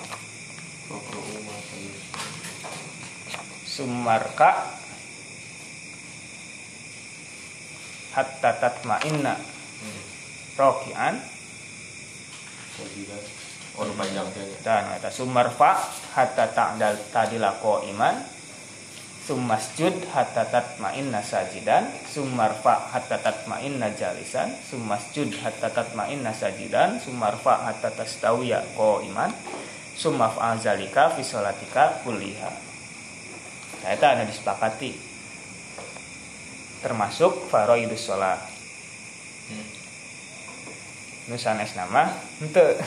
Sumarka hatta tatma'inna. Roki'an. Oh, panjang dan eta sumarfa hatta ta'dal tadilako iman summasjud hatta tatma'inna sajidan. Sumarfa hatta tatma'inna jalisan. Summasjud hatta tatma'inna sajidan. Sumarfa hatta tastawiya ko iman sumaf'al zalika fi sholatika kulliha. Nah eta anu disepakati termasuk faraidus sholat. Hmm. nu sanes nama henteu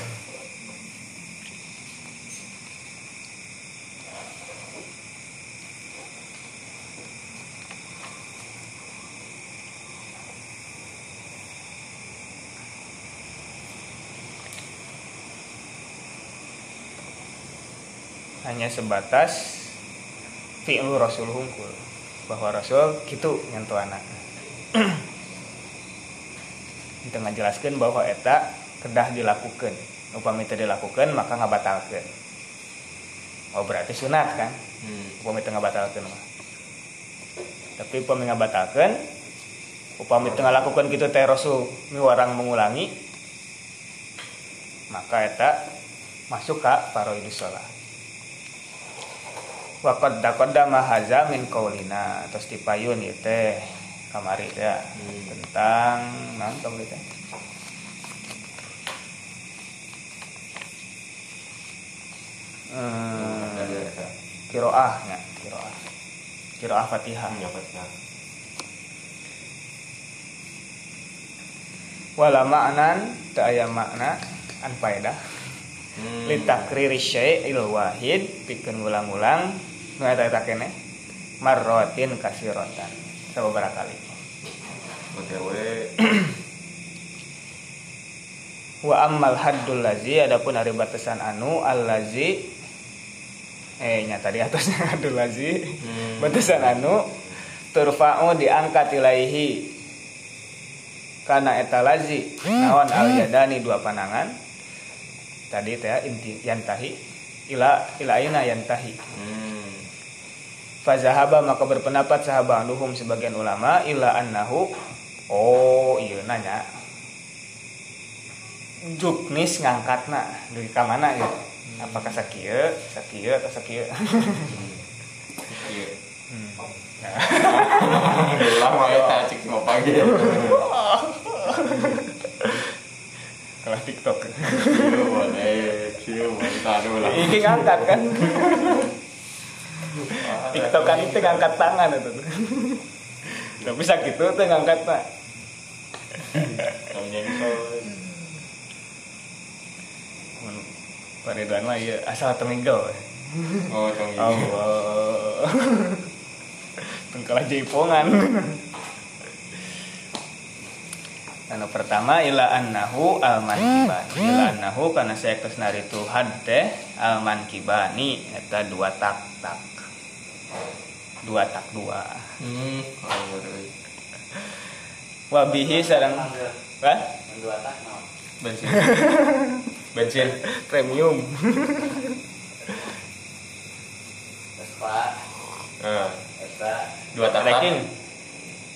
hanya sebatas fi'lu rasul hungkul bahwa rasul gitu nyentuh anak. Itu ngajelaskeun bahwa eta kedah dilakukan. Upami teu dilakukan maka ngabatalkeun. Oh berarti sunat kan? Hmm. upami teu ngabatalkeun mah. Tapi upami ngabatalkeun upami teu ngalakukeun kitu teh rasul miwarang mengulangi maka eta masuk ka faraidus shalah Wakot dakoda mahaza min kaulina terus dipayun ieu teh kamari teh Hmm. tentang naon kamari teh Hmm, eta. kiroah nya kiroah kiroah fatihah ya Fatihah. wala ma'nan teu aya makna an faedah Hmm. li takriri syai' il wahid pikeun ulang-ulang eta eta keneh marrotin kasirotan sababaraha kali wa ammal haddul lazi adapun hari batasan anu al lazi eh nya tadi atasnya haddul lazi Hmm. batasan anu turfa'u diangkat ilaihi. Karena eta lazi naon al yadani dua panangan tadi teh inti yantahi. Ila ila aina yantahi. Hmm. Fazahaba maka berpendapat sahabat luhum sebagian ulama ila annahu oh iya nanya juknis ngangkatna dari kamana ya apakah sakieu sakieu atau sakieu. Hmm. Lama eta cik mau panggil. kalau tiktok Iya, boleh. Iya, boleh. Taruh lah. ini ngangkat kan tiktokan itu ngangkat tangan itu. Nggak bisa gitu tuh ngangkat pak. Pak Ridwan lah ya asal tengigel oh tengigel oh, oh. tengkala jaipongan Anu pertama ila annahu alman kibani ila annahu karena saya kesnari Tuhan teh alman kibani eta dua tak tak dua tak dua Hmm. Oh, boleh. wabihi sarang Hah? dua tak naon Bensin. Bensin. premium. Vespa Ah, Vespa dua tak ranking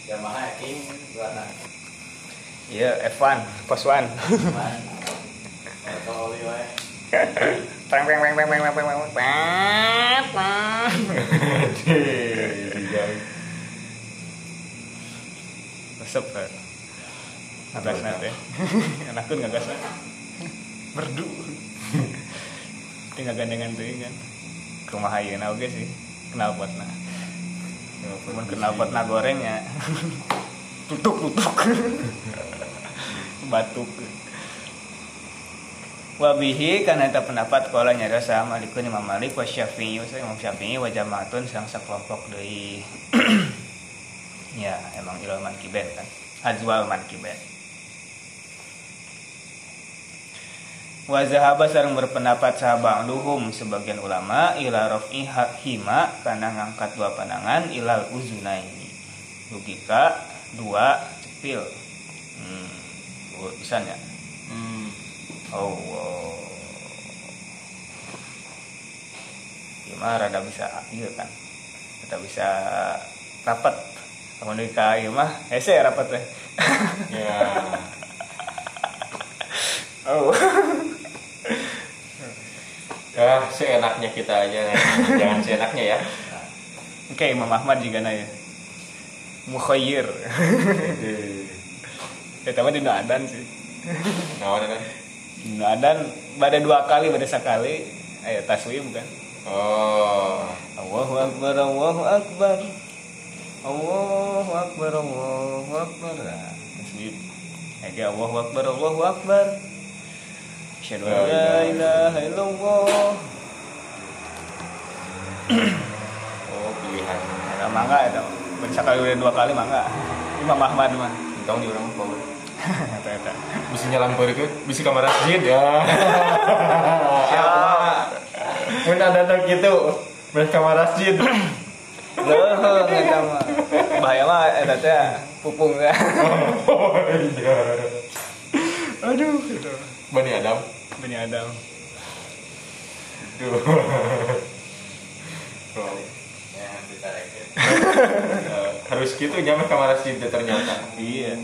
Yamaha King. Dua tak iya F1 pos 1 cuman kalau oli wae Peng peng peng peng peng peng peng peng peng peng. Resep kan. Ngagas nate. Anakun ngagas nate. Merdu. Tinggal gandengan teuing kan. Kumaha ayeuna oge sih. Kenal potna. Cuman kenal potna gorengnya. Tutuk tutuk. Batuk. Wabihi karena itu pendapat kala nyara sama Malikun Imam Malik wa Syafi'i wa Imam Syafi'i wa jamaatun sang sakelompok dari ya emang ilmu mankiben kan azwal mankiben wa zahaba sareng berpendapat sahabat luhum sebagian ulama ila raf'i hima karena ngangkat dua pandangan ilal uzunaini logika dua cepil hmm oh, bisa ya Hmm. Oh, wow. Gimana rada bisa iya kan? Kita bisa rapat. Kamu nikah iya mah, hese rapat teh. Ya. oh. Ya, seenaknya kita aja. Jangan seenaknya ya. Oke, Imam Ahmad juga nanya. Mukhayyir. Ya tapi di adan sih. Ngawan kan? Di adan pada dua kali, pada sekali. Ayo taswim kan. Oh. Allahu Akbar, Allahu Akbar. Allahu Akbar, Allahu Akbar. Nah, tasbih. Ege Allahu Akbar, Allahu Akbar. Asyhadu an la ilaha illallah. Oh, pilihan. Itu. Sekali udah dua kali mangga. Imam Ahmad mah. Entong di orang power. Eta. Bisa nyelam ke bisa kamar masjid ya. Siapa? Mun ada datang gitu, beres kamar masjid. Leuh eta mah. Bahaya mah eta teh pupung teh. Oh iya. Aduh, itu. Bani Adam. Bani Adam. Oh. ya Eh, harus gitu kamar masjid teh ternyata. Iya.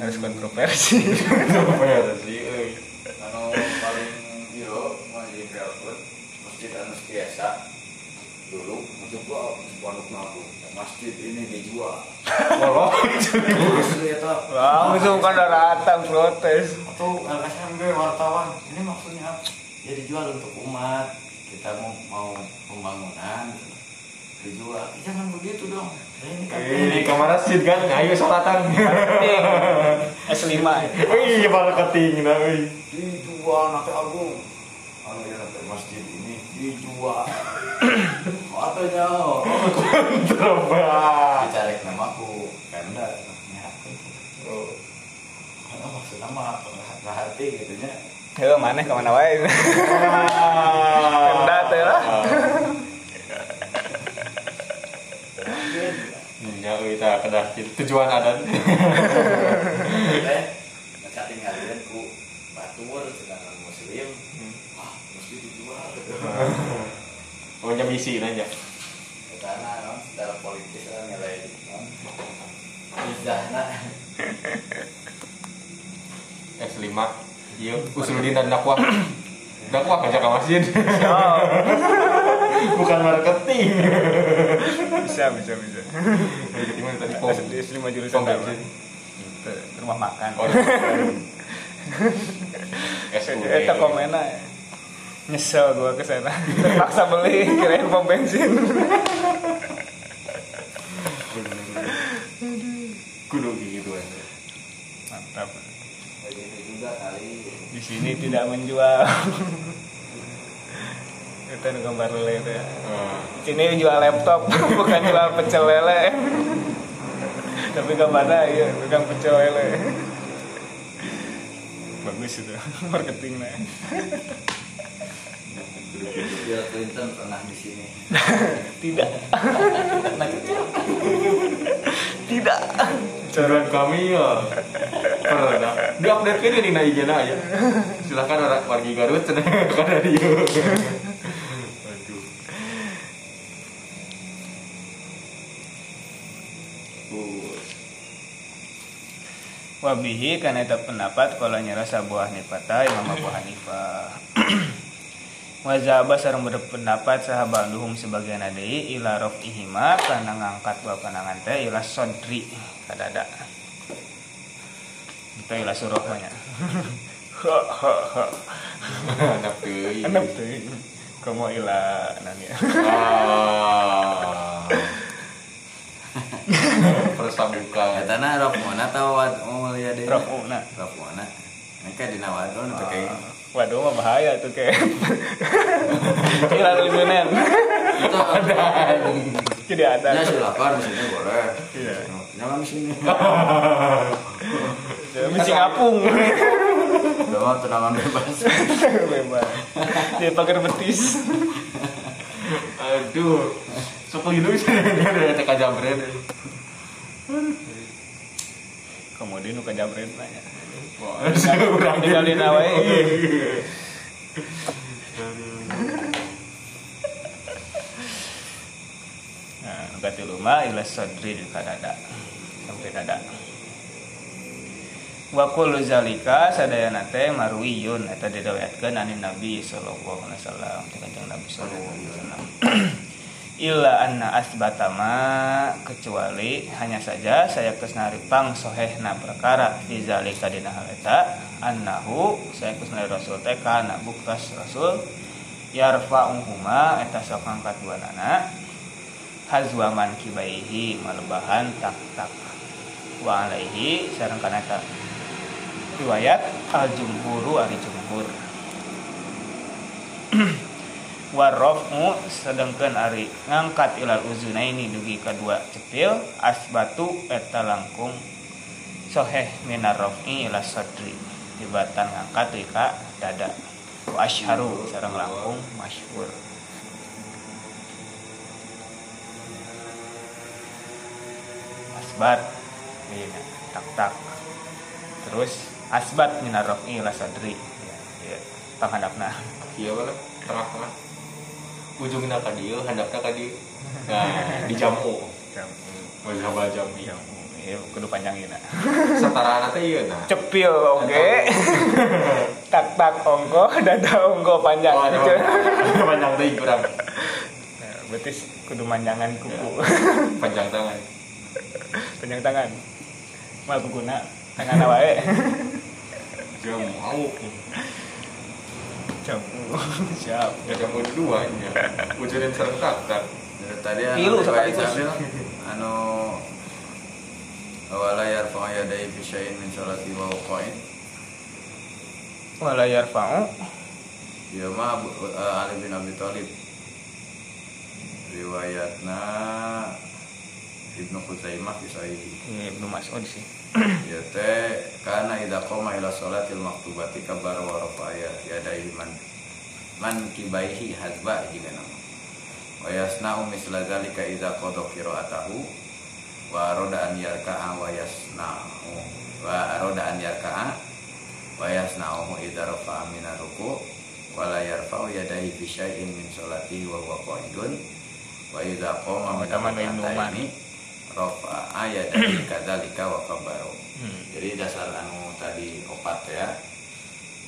Harus kontroversi. Sih? euy. anu paling hero mah di masjid anu biasa dulu masuk gua pondok nabu masjid ini dijual Walau jadi Terus ya toh Langsung kan datang protes. atau LSM gue wartawan ini maksudnya apa? ya dijual untuk umat kita mau mau pembangunan dijual. Jangan begitu dong. Nah, ini kan ini ke mana sih kan? Nah, ayo sholatan S5 iya malah ketinggian nah, dijual nanti agung. Kalau ya nanti masjid ini dijual. Katanya. Coba dicari nama aku karena oh. Karena maksudnya mah hati gitu nya Halo, mana ke mana wae? Kendat ya lah. Ya, kita kedah tujuan adat. Teh, mereka tinggalin ku batur sedangkan muslim. Wah, mesti dijual. Pokoknya misi aja. Karena non secara politis kan nilai non. Izahna. S5. Iya, usuludin dan dakwah. Dakwah ngajak ke masjid. Bukan marketing. Bisa bisa bisa. Jadi mana tadi pom? Jurusan. Ke rumah makan. Oh. Eta komena ya. Nyesel gua ke sana. Terpaksa beli kirain pom bensin. Kudu gitu aja. Mantap. Juga kali. Di sini tidak menjual. Itu gambar lele itu ya. Di sini jual laptop, bukan jual pecel lele. Tapi gambarnya iya, bukan pecel lele. Bagus itu marketingnya. Bill Clinton pernah di sini. Tidak. Tidak. Saran kami ya pernah di update kan di IG aja silahkan orang wargi Garut cenah kada aduh Bus. Wabihi karena itu pendapat kalau nyerah sabuah nipata Imam Abu Hanifah. Wazaba sareng berpendapat sahabat duhum sebagian adai ila rof ihima karena ngangkat dua panangan teh ila sodri kadada. Itu ila suruh banyak. Ha ha ha. anak teuing Enak tuh. Kamu ila nanya. ah persabukan Katana rok mana tahu wad mau lihat deh. Rof una. Rok mana? Mereka di nawadon itu kayak Waduh mah bahaya tuh kayak. Kira liburan. itu ada. Tidak ada. Ya silakan sini boleh. Iya. Di sini. Misi ngapung. Udah mau tenangan bebas. Bebas. Dia pakai betis. aduh sok gitu bisa ada teka jambret Kemudian nu kajabret nanya. Wah, urang Tinggalin awe. Nah, nu katilu mah ila sadri. Sampai dada. Wa zalika sadayana teh marwiyun eta didawetkeun anin Nabi sallallahu alaihi wasallam Nabi sallallahu alaihi wasallam. Illa anna asbatama kecuali hanya saja saya kesnari pang sohehna perkara di zalika dina hal eta annahu saya kesnari rasul teh kana buktas rasul yarfa'uhuma eta sok ngangkat dua nana hazwaman kibaihi malebahan tak tak wa alaihi riwayat al jumhuru ari jumhur warrafmu sedangkan ari ngangkat ilal uzunaini dugi kedua cepil asbatu eta langkung soheh minar rafi ila sadri. Tibatan ngangkat deui ka dada. Asharu sareng langkung masyhur. Asbat iya tak tak terus asbat minar rafi ila sadri. Ya, ya. panghandapna iya tengah-tengah ujungnya ka dieu handapna ka dieu nah di jamu mazhab jami ya kudu panjang ieu setara teh ieu nah cepil oke tak tak ongko dada ongko panjang. Oh, ada panjang teh kurang. Nah, berarti kudu manjangan kuku. Panjang tangan. Panjang tangan. Mal kukuna tangan wae jamu mau jamu siap. Ya jamu dua nya ujungnya serentak tadi anu anu wala yarfa'u yadayhi fi syai'in min sholati wa qa'id. wala yarfa'u Ya mah Abu- eh, Ali bin Abi Thalib. riwayatna Ibnu Khuzaimah sahih Ini Ibnu Mas'ud sih. ya teh kana idza qoma ila sholatil maktubati kabbara wa rafa'a yadayhi man man kibaihi hazba jika nama wa yasna'u misla zalika idza qada qira'atahu wa arada an yarka'a wa yasna'u wa arada an yarka'a wa yasna'u idza rafa'a min ruku wa la yarfa'u yadayhi fi syai'in min sholatihi wa huwa qa'idun wa idza qama min Taman Ibnu Umar. ini rafa'a yadayhi kadzalika wa kabaru Hmm. jadi dasar anu tadi opat ya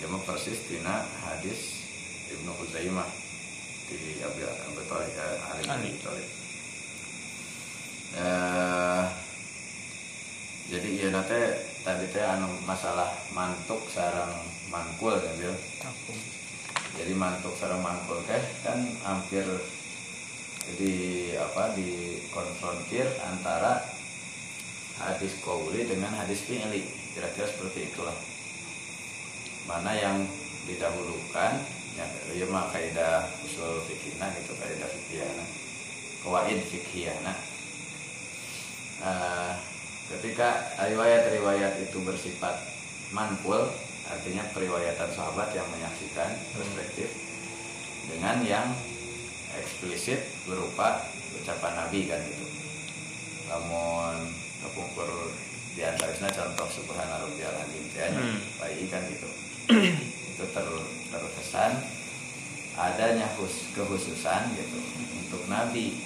mah persis tina hadis Ibnu Huzaimah di Abi Abi Thalib eh, Ali. Abi Thalib. Eh, jadi iya nate tadi teh anu masalah mantuk sarang mangkul ya Bil. Jadi mantuk sarang mangkul teh kan hampir di apa di konfrontir antara hadis kauli dengan hadis fi'li. Kira-kira seperti itulah. Mana yang didahulukan ya, ya mah kaidah usul fikihna gitu kaidah fikihna kawaid fikihna Eh, ketika riwayat-riwayat itu bersifat manpul artinya periwayatan sahabat yang menyaksikan perspektif dengan yang eksplisit berupa ucapan Nabi kan gitu namun kepungkur di antaranya contoh subhana rabbiyal azim teh Hmm. baik kan gitu itu ter, terkesan adanya khus, kehususan gitu untuk nabi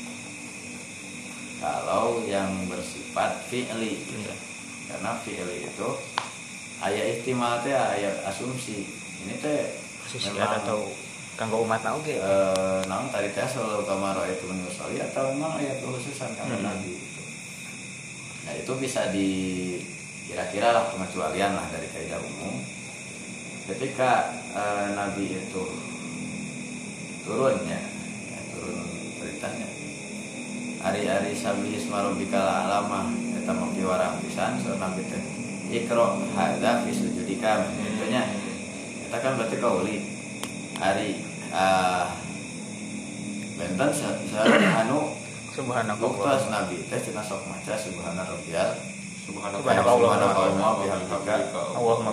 kalau yang bersifat fi'li gitu. Iya. karena fi'li itu ayat ihtimal teh ayat asumsi ini teh memang- atau kanggo umat na oge. eh naon tadi teh selalu kamar itu menyusali atau memang ayat khususan kalau Hmm. nabi gitu. Nah itu bisa di kira-kira lah pengecualian lah dari kaidah umum. Ketika eh, nabi itu turunnya, ya, turun perintahnya. Hari-hari sabi isma rabbikal alama eta maki warang pisan so nabi teh ikro hadza fi sujudika nya. Eta kan berarti kauli hari ah benten anu Subhanallah. Nabi teh cenah sok maca subhana rabbiyal Subhanallah. Subhanallah. Bihamdika. Allahumma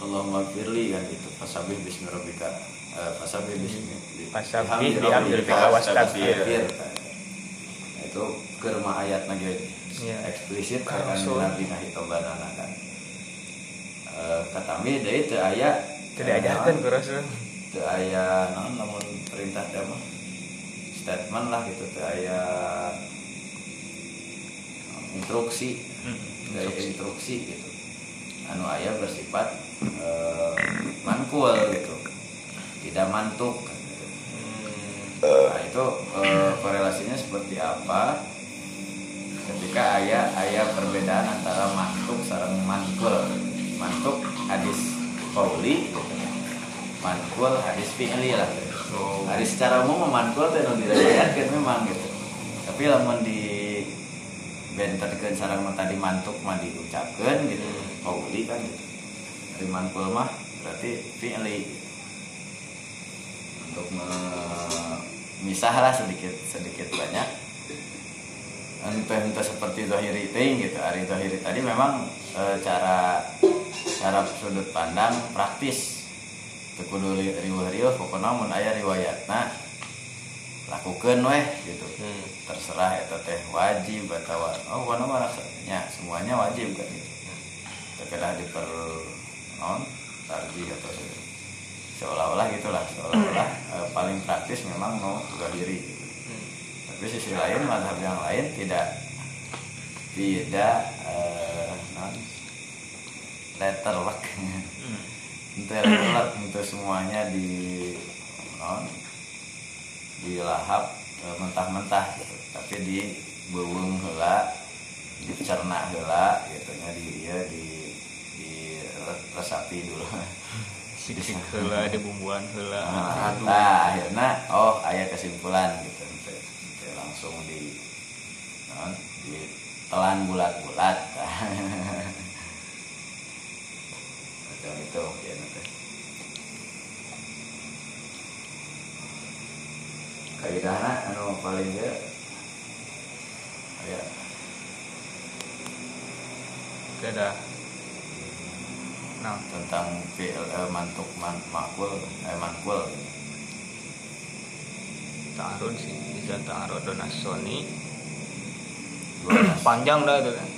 Allahumma firli kan gitu fasabih bismi rabbika fasabih bismi Fasabih bihamdi bihamdi rabbika wastaghfir. wastaghfir. Itu kerma ayat nage Iya. eksplisit ngahitobanana kan Eh, katami deui teu aya Tidak ajarkan ke Rasul. teu aya naon lamun perintah teh mah statement lah gitu teu aya instruksi. Hmm. dari instruksi gitu. Anu ayah bersifat eh, mankul gitu. Tidak mantuk. Gitu. nah itu eh, korelasinya seperti apa? Ketika ayah ayah perbedaan antara mantuk sarang mankul mantuk hadis kauli mankul hadis fi'li lah. Oh. hadis secara umum mankul itu yang diriwayatkan memang gitu. Tapi lamun di benterkeun sarang tadi mantuk mah diucapkeun gitu. Kauli kan gitu. Dari mantul mah berarti fi'li. Untuk memisah lah sedikit sedikit banyak. Entah entah seperti zahiri ting gitu. Ari zahiri tadi memang e, cara cara sudut pandang praktis teu kudu ri- riweuh-riweuh pokoknya mun aya riwayatna lakukeun weh gitu Hmm. terserah eta teh wajib atau oh pokoknya mah rasanya semuanya wajib kan gitu terkadang diper non tarjih atau se- seolah-olah gitulah seolah-olah eh, paling praktis memang no diri gitu. Hmm. tapi sisi lain mazhab yang lain tidak tidak eh, non letter luck Hmm. untuk letter luck untuk semuanya di non dilahap eh, mentah-mentah gitu. tapi di beuweung heula dicerna heula gitu nya di ya di di resapi dulu Sik-sik heula di bumbuan heula. nah, nah, akhirnya oh ayah kesimpulan gitu langsung di non, di telan bulat-bulat macam itu kaidahna anu paling ge aya Beda. Nah, tentang eh, mantuk man, makul eh mankul ta'arud sih bisa ta'arud dan Sony panjang dah itu kan.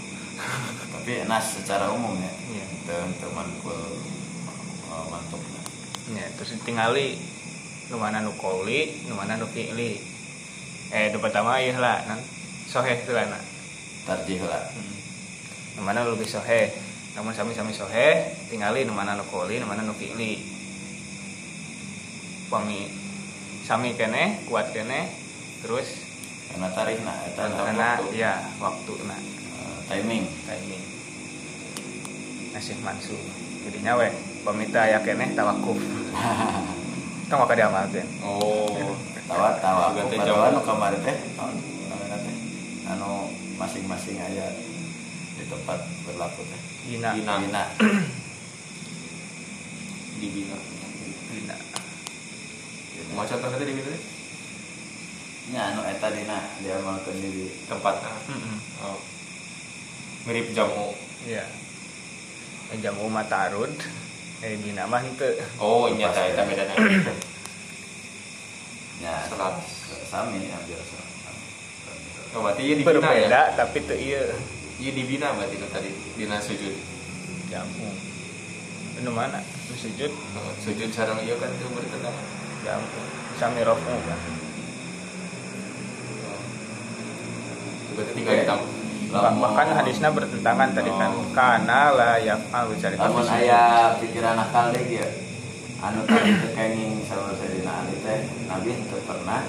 tapi nas secara umum ya Iya. mankul eh, mantuk Ya, terus tingali nu mana nu qauli, nu mana nu fi'li. Eh, nu pertama ieu lah, nan soheh teh lah. tarjih lah Nu mana lebih soheh. Namun sami-sami soheh, tingali nu mana nu qauli, nu mana nu fi'li. Pami sami kene, kuat kene, terus karena tarikh nah eta karena waktu. ya waktu nah Eh, timing timing nasih mansu jadinya weh pamita ya kene tawakuf tong maka diamalkeun oh tawa tawa. Anu kemarin teh namanya teh anu masing-masing aya di tempat berlaku teh Gina Gina. Dina dibina Gina mau contoh tadi dibina teh? nya anu eta dina. Diamalkeun di tempatnya Mm-mm. oh. mirip jamu. Iya. Jamu matarud eh bina mah henteu oh iya tah eta bedana nya Salat. sami hampir sama oh berarti iya dibina berbeda ya? tapi teu ieu iya dibina berarti itu tadi dina sujud. Jamu nu mana? Nu sujud? Oh, sujud sarang iya kan itu bertentangan jamu sami rofu kan? Oh. berarti tinggal ditambah Bah- bahkan hadisnya bertentangan tadi kan. Oh. karena lah yaf'al cari lamun aya pikiran akal deh ya anu tadi teu kenging sama Sayyidina Ali teh. Nabi teu pernah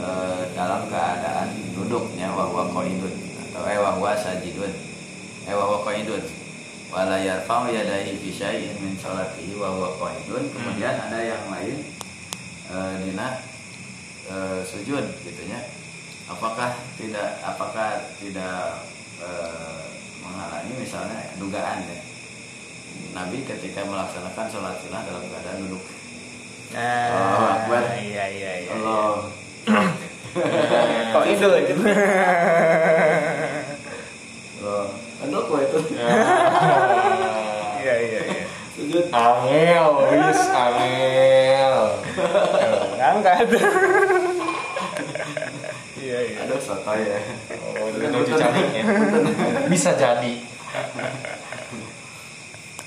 eh, dalam keadaan duduknya wahwa qaidun atau eh wahwa sajidun. Eh wahwa qaidun wala yarfa'u yadayhi fi syai'in min salatihi wa huwa qaidun kemudian ada yang lain eh, dina eh, sujud gitu nya apakah tidak apakah tidak eh, menghalangi misalnya dugaan ya Nabi ketika melaksanakan sholat sunnah dalam keadaan duduk Nah, Allahu Akbar. iya iya iya. Allah Kok itu? Allah duduk kok itu Iya iya iya. sujud angel wis angel Tuh, Ngangkat. Iya iya. aduh soto ya. Oh itu lucu cantiknya bisa jadi.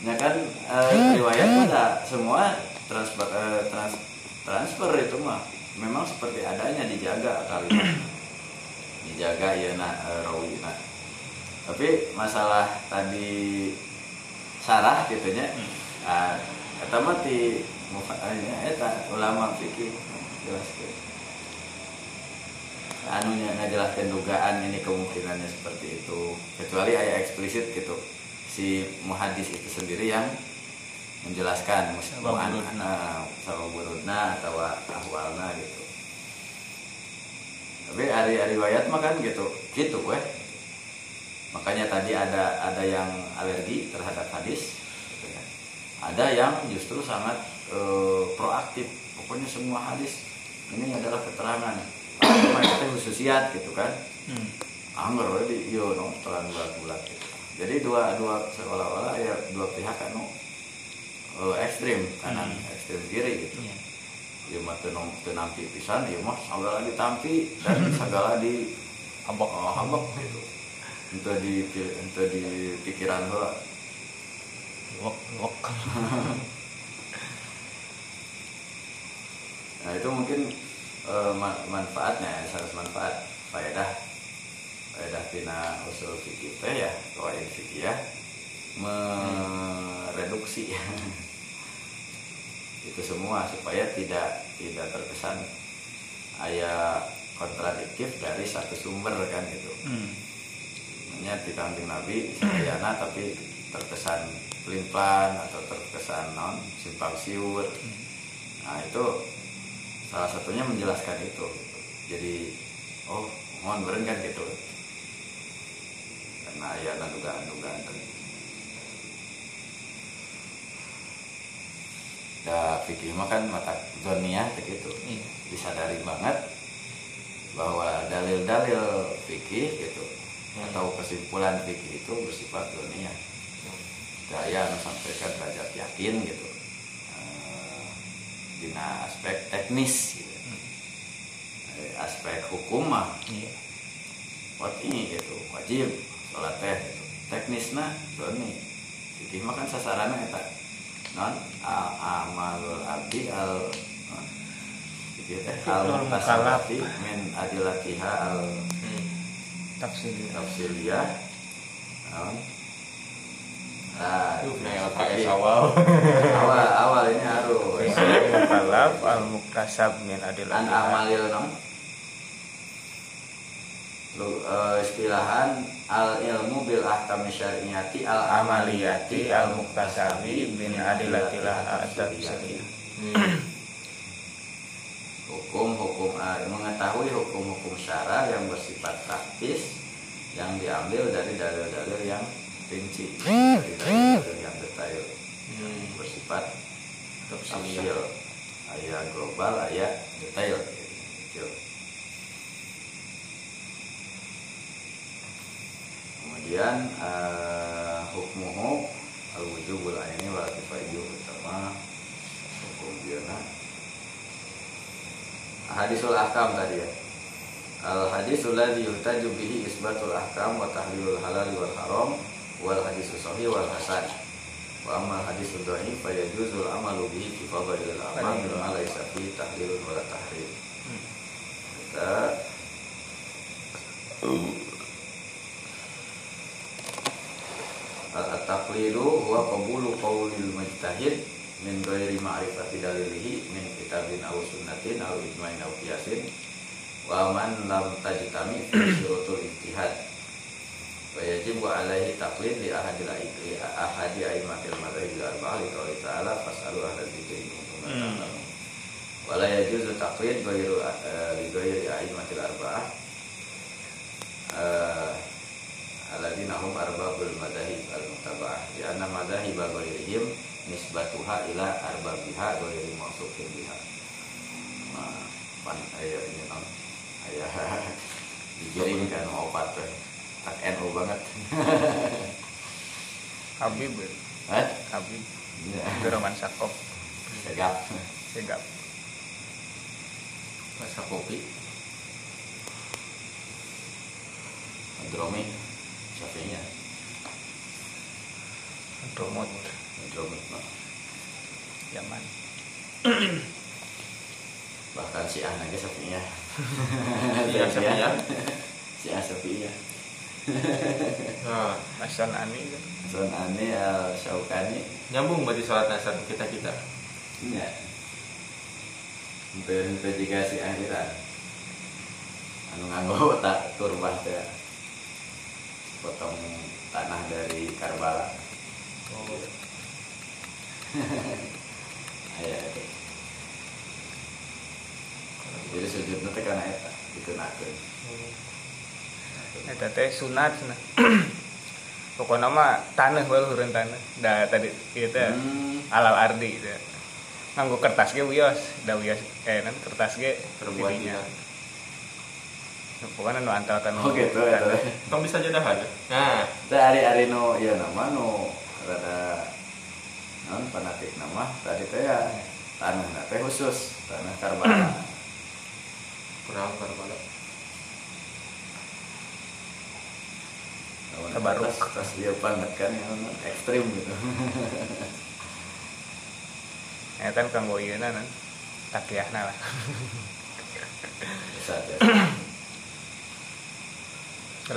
Ya kan eh, riwayat pada semua transfer eh, trans, transfer itu mah memang seperti adanya dijaga kali. Dijaga ya nak eh, rawi nah. Tapi masalah tadi sarah gitunya ah eta mah ti mufaanya eta ulama fikih jelaskeun anunya ngajelaskan dugaan ini kemungkinannya seperti itu. Kecuali ayat eksplisit gitu. Si muhadis itu sendiri yang menjelaskan burudna. sama burudna atau ahwalna gitu. Tapi hari hari riwayat mah kan gitu gitu weh. Makanya tadi ada ada yang alergi terhadap hadis gitu ya. ada yang justru sangat eh, proaktif. Pokoknya semua hadis ini adalah keterangan itu khususiat gitu kan Hmm. anggar we di iya no terang bulat-bulat gitu. jadi dua dua seolah-olah ya dua pihak kan no eh, ekstrim kanan ekstrim kiri gitu Iya. ya mah teu nom- teu nampi pisan ya mah segala ditampi dan segala di Abok. oh, hambak gitu itu di itu di pikiran heula Wok wok. nah itu mungkin eh, ma- manfaatnya ya, salah satu manfaat faedah faedah tina usul fikih teh ya kawaid fikih ya mereduksi itu semua supaya tidak tidak terkesan ayat kontradiktif dari satu sumber kan gitu Hmm. Makanya di kanting Nabi sadayana tapi terkesan pelin-pelan atau terkesan non simpang siur. Nah itu salah satunya menjelaskan itu. Jadi oh mohon beren kan gitu. Karena ayana dugaan-dugaan tadi. da fikih mah kan mata dunia gitu iya disadari banget bahwa dalil-dalil fikih gitu Hmm. atau kesimpulan fikih itu bersifat dunia daya anu sampaikan derajat yakin gitu dina aspek teknis gitu. Eh, aspek hukum mah. Iya. Wajib gitu wajib sholat teh gitu. teknisna doni. Fikih mah kan sasarannya eta. Non amalul abdi al non, fikih teh al Al mutasabati min adilatiha al tafsir tafsiliyah non nah. LKS awal. awal awal ini harus. Mukallaf al muktasab min an adillah. amalil non lu eh, istilahan al ilmu bil ahkam syar'iyati al amaliyati al muktasabi bin adilatillah at-tafsiriyah hukum-hukum eh, mengetahui hukum-hukum syara yang bersifat praktis yang diambil dari dalil-dalil yang rinci dari dalil-dalil yang detail Hmm. bersifat tafsil. Ayat global ayat detail. Gitu. kemudian eh, hukmuhu al wujubul aini wal kifayyu utama. Hukum biana hadisul ahkam tadi ya. Al hadisul ladzi yuhtaju bihi isbatul ahkam wa tahlilul halal wal haram wal hadisus sahih wal hasan. Wa amma hadisul dhaif fa yajuzul amalu bihi fi fadhilil amal ma laysa fi tahlilun wala tahrim. Kita At-taqlidu huwa qabulu qawlil mujtahid min ghairi ma'rifati dalilihi min kitabin aw sunnatin aw ijma'in aw qiyasin. Wa man lam tajtami fi syurutul ijtihad wa yajibu alaihi taqlid li ahadil li ahadi aimatil madhhabil arba'ah li qouli ta'ala fas'alu ahla dzikri in kuntum la Hmm. yajuzu taqlid ghairu eh, li ghairi aimatil arba'ah Eh, alladzina hum arbabul madahib al mutaba'ah di anna madahib ghairihim nisbatuha ila arbabiha ghairi mausukin biha. Pan aya ini non. Aya digiring kan opat teh tak NU banget. Habib eh Habib. Ya, Abdurrahman Sakop segap. Segap. Rasa kopi. Dromi Syafi'inya Domot Dromi mah. zaman bahkan si anak Syafi'inya Iya, Syafi'iyah. si A Syafi'inya Nah, Hasan Ani Son Ani al Syaukani nyambung berarti sholat asar kita kita. Iya. Untuk investigasi akhirat. Anu nganggo tak turbah teh. Potong tanah dari Karbala. oh, Aya itu. Jadi sujudnya teh kana eta dikenakeun. Eta teh sunat nah pokoknya mah tanah bae luhureun tanah da tadi ieu teh Hmm. alal ardi teh nganggo kertas ge wios da wios eh nan kertas ge tidinya. tidak. pokoknya nu antal kan Oh gitu eta. Kamu bisa jadi ada. Nah, Teh ari-ari nu ieu nama nu rada non fanatik nama tadi teh ya tanah teh khusus tanah Karbala. kurang karbala. Lawan Tabaruk. tas, dia banget kan yang ekstrim gitu. ya kan kanggo ieu nan takiyahna lah Bisa aja.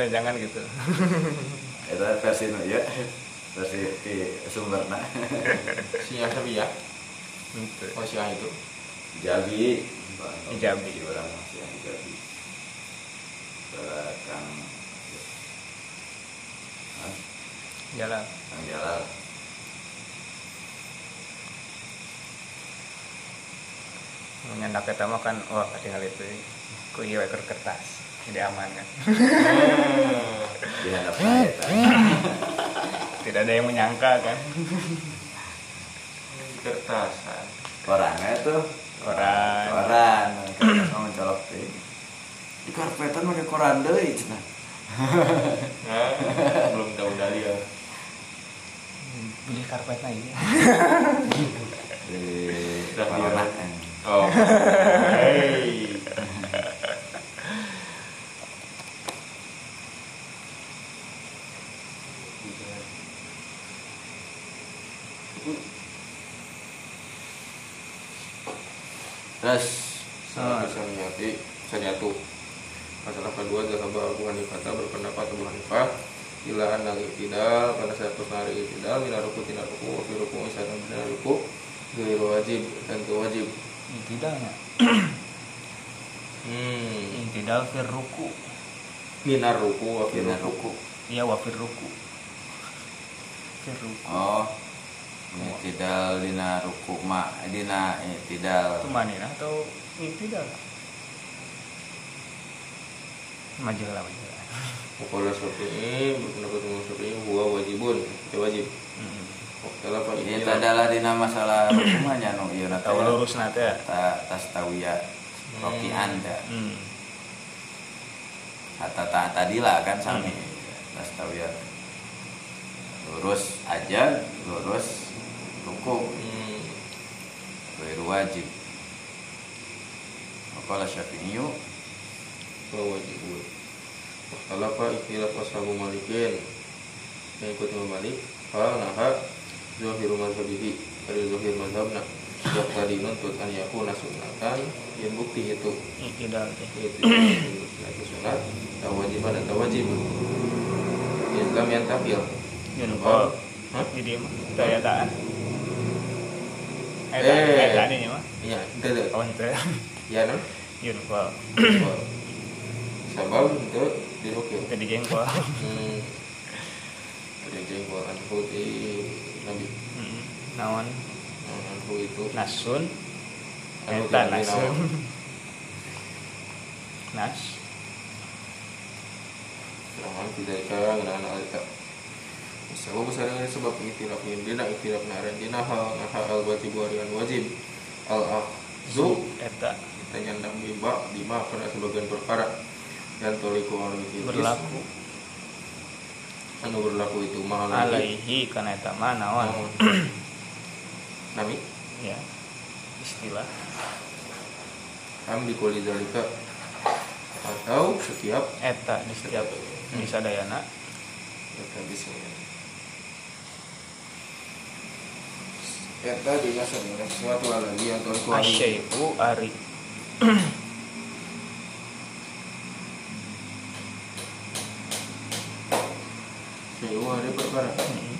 jangan gitu Itu versi nu ya, versi di sumberna. Si yang sepi ya. Oh, si yang itu. Jabi. Ijabi. Di orang masih yang Jabi. Kang Hah? Jalan Kang Jalal. eta mah kan wah tinggal itu. Ku ieu ekor kertas. Jadi aman kan? Di hadapnya eta. tidak ada yang menyangka kan? Kertasan. Korannya tuh koran. Koran. Kamu colok teh di karpetan pakai koran deh cenah. Nah, belum tahu dari ya beli karpet lagi. Di Dah, corona. iya. oh. Hey. Terus bisa menyati bisa nyatu. Masalah kedua Zahabah Abu Hanifah berpendapat Abu Hanifah Ila anal iktidal pada saat nari iktidal Mina ruku tina ruku Wafi ruku isatan tina ruku Gairu wajib dan wajib tidaknya Hmm. Tidak fir ruku. Minar ruku Wafi Dina ruku. iya wafir ruku. Fir ruku. Oh tidak dina ruku ma dina tidak itu manina atau tidak majalah majalah Wakala Syafi'i berpendapat Imam Syafi'i Huwa wajibun. Itu wajib. Hmm. Wakala Pak ini adalah dina masalah hukumnya nu ieu na tahu lurus nate ya? Ta tas tawiyah rokian teh hmm. kata ta tadi lah kan sami. Tas tawiyah lurus aja lurus ruku Hmm. Gairu wajib. Wakala syafi'i Huwa wajibun Wakala Pak Iqbal Ashabu Malikin. Mengikuti Imam Malik Hal naha Zohiru mazhabihi. Dari zohir mazhabna Yang tadi nuntut an yakuna sunatan Yang bukti itu. Tidak Itu itu sunat Tak wajiban dan tak wajib Islam yang tafil. Yunpol Hah? jadi mah daya-dayaan Eh. eh tak ini mah Iya, itu tuh kawan itu Ya? No Yunpol Sabab untuk dirukil kita dijengkol Hmm. Ada jengkol anhu di Nabi Hmm. naon? Anhu itu. Nasun? Anu eta jadi nasun. Nas? Rahman tidak kaya anak alita Sebab besar ini sebab ikhtilaf yang dina ikhtilaf naran dina hal naha al wajib warian wajib. Al ahzu eta. Kita nyandang bimba lima karena sebagian perkara dan toliku itu berlaku. Anu berlaku itu mahal alaihi karena eta mah naon nami? Ya istilah am dikuli dalika atau setiap? Eta di setiap bisa dayana. Eta bisa Eta juga sebenarnya sesuatu hal lagi yang toliku asyai'u ari Syai'u ada perkara Hmm.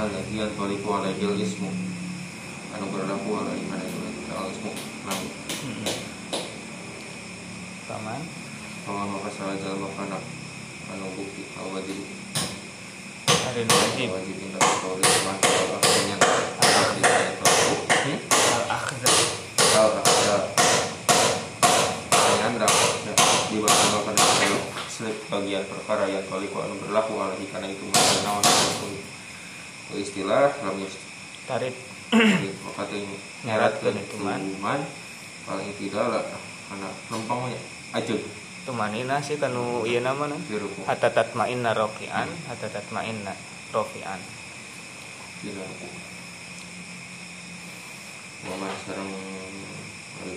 Hal lagi yang toliku alaihil ismu Anu berlaku alaihi mana itu al ismu Nabi Hmm. paman Kalau maka salah jalan makana Anu bukti al wajib. Ada wajib wajib indah. Kau di teman Al akhirnya Al di saya toliku Hmm? al akhdha Al akhirnya Dengan berapa Ya Di bawah pada sebagian perkara yang toliku anu berlaku alaihi karena itu nawan itu istilah lam tarik waktu ini Nyaratkeun nyaratkeun itu man. man paling tidak lah karena lempangnya aja tu manina sih kanu ieu nama ruku. Hatta tatma'inna raqian hatta tatma'inna rafi'an ruku. Mama sekarang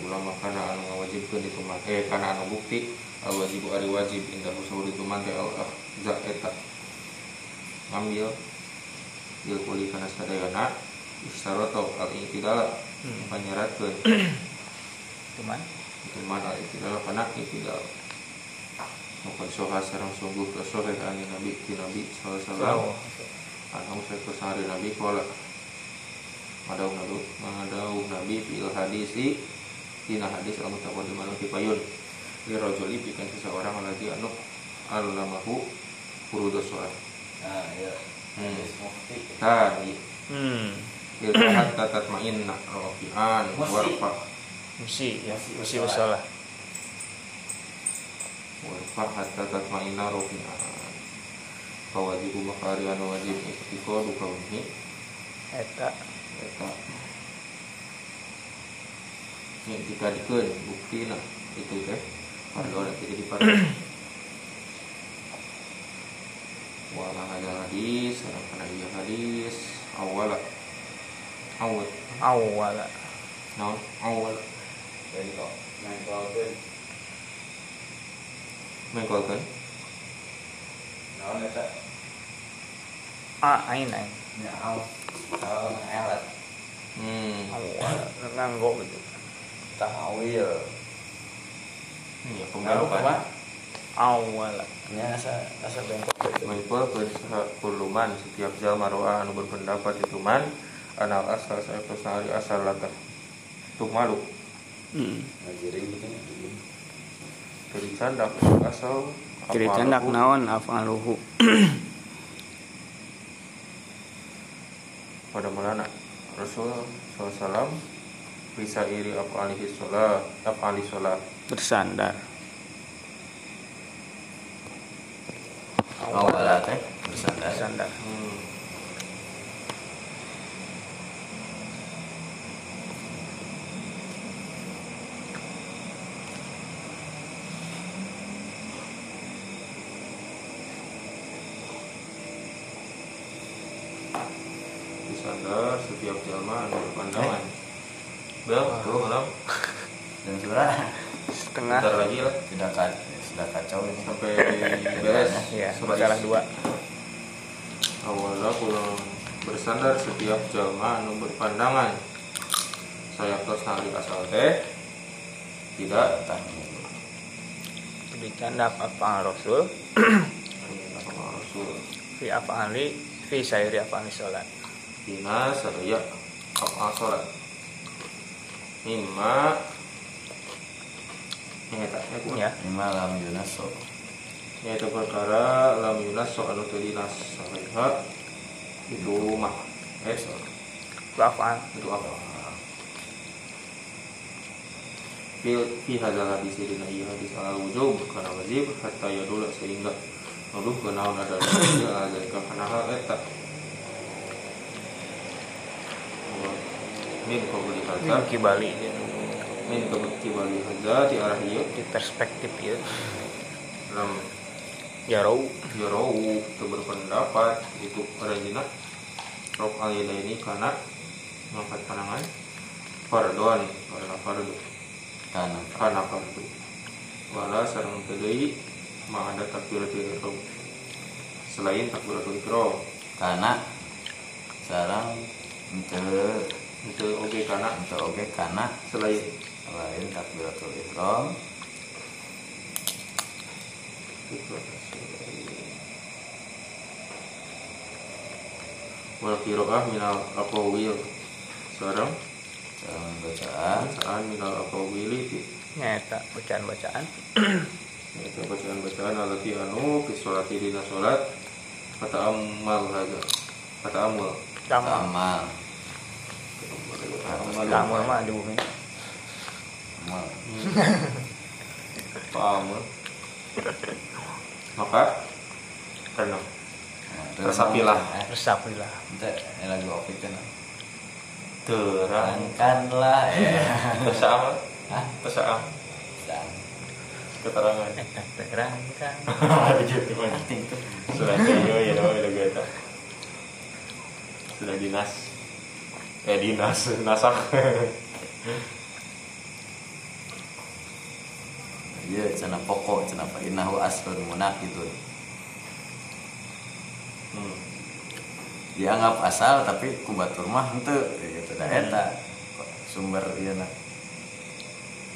ulama karena anu ngawajibkeun itu eh karena anu bukti al wajib ari wajib indah usul itu man teh al za eta. Ngambil bil kuli kana sadayana istaroto al intidala Hmm. panyaratkeun tu man itu mana iktidal karena iktidal Mukon soha sarang sungguh kesohe ani nabi ti nabi sallallahu alaihi wasallam. Anu satu sehari nabi kola madau nadu madau nabi fil hadisi tina hadis anu taqaddam anu tipayun li rajuli pikeun seseorang lagi anu allamahu furudus sholat nah ya Hmm. tadi. Hmm. Ilhahat tatat ma'inna rafi'an Musi. warfa. Musi ya Musi bersalah warfa hatta tatma'inna rafi'an fawajibu makari anu wajib ikhtiqadu kaunihi eta. Eta. Ini jika dikeun bukti nah itu teh jadi fardu wala ada hadis sareng kana ieu hadis awala awal awal. Naon? Awal. Jadi kok. Main kau mengkolkeun Naon eta? a ain ain Ya au. Au elat. hmm. Awal. Nganggo gitu. Tahu ya. Iya ke mana? awal asa asa bengkok kuluman setiap jalma roa anu berpendapat itu man anal asal saya pesari asal lata tuk malu hmm. Begini. dari candak asal Kiri candak naon afaluhu pada mulana Rasul SAW bisa iri apa alihi sholat apa alihi sholat bersandar Awal teh bersandar. bersandar hmm. Disandar setiap jalma anu berpandangan Bel, tuh malam Dan sebenarnya setengah Bentar lagi lah tidak kacau, sudah kacau ini. Sampai beres ya Sebagai masalah dua Awalnya pulang bersandar setiap jalma anu berpandangan saya tos hari asal teh tidak Tanya. Kiri candak apa rasul. Rasul. Fi afali fi sayri afali sholat. Dina sadaya apa sholat. Mimma. Ya. Lima lam yunaso. ini itu perkara lam yunas soal anu teu dinas. Salaiha itu mah eh wa afal itu apa? Fi fi hadzal hadis dina ieu hadis al wujub kana wajib hatta yadul sehingga nuduh ke naon ada ada ka kana hal eta min qabli min hadza kibali. Min qabli hadza di arah ieu di perspektif ya lam jarau yarau itu berpendapat itu rajina rok alina ini karena mengangkat pandangan fardon karena fardu Kanan. karena fardu. Wala sareng teu ma ada takbiratul ihram. Selain takbiratul ihram. Karena sekarang untuk itu oke karena untuk oke karena selain. Lain takbiratul ihram wal qiraah minal aqawil. Dalam bacaan. Bacaan minal aqawili nyata bacaan bacaan itu bacaan-bacaan alati anu fi sholati dina sholat. Kata amal haja. Kata amal kamu amal kamu mah di bumi amal amal maka? Karena Resapilah. resapilah Ente, ini lagi opik kan terang Terangkanlah ya. Terus amal Hah? terus Dan keterangan. Terangkan. Gitu tuh sudah kayo ya dong udah gue sudah dinas. Eh dinas. Nasak. Iya, cina pokok, cina innahu aslun gitu hmm. Dianggap asal tapi kubatur mah henteu gitu da eta. Sumber ieu na.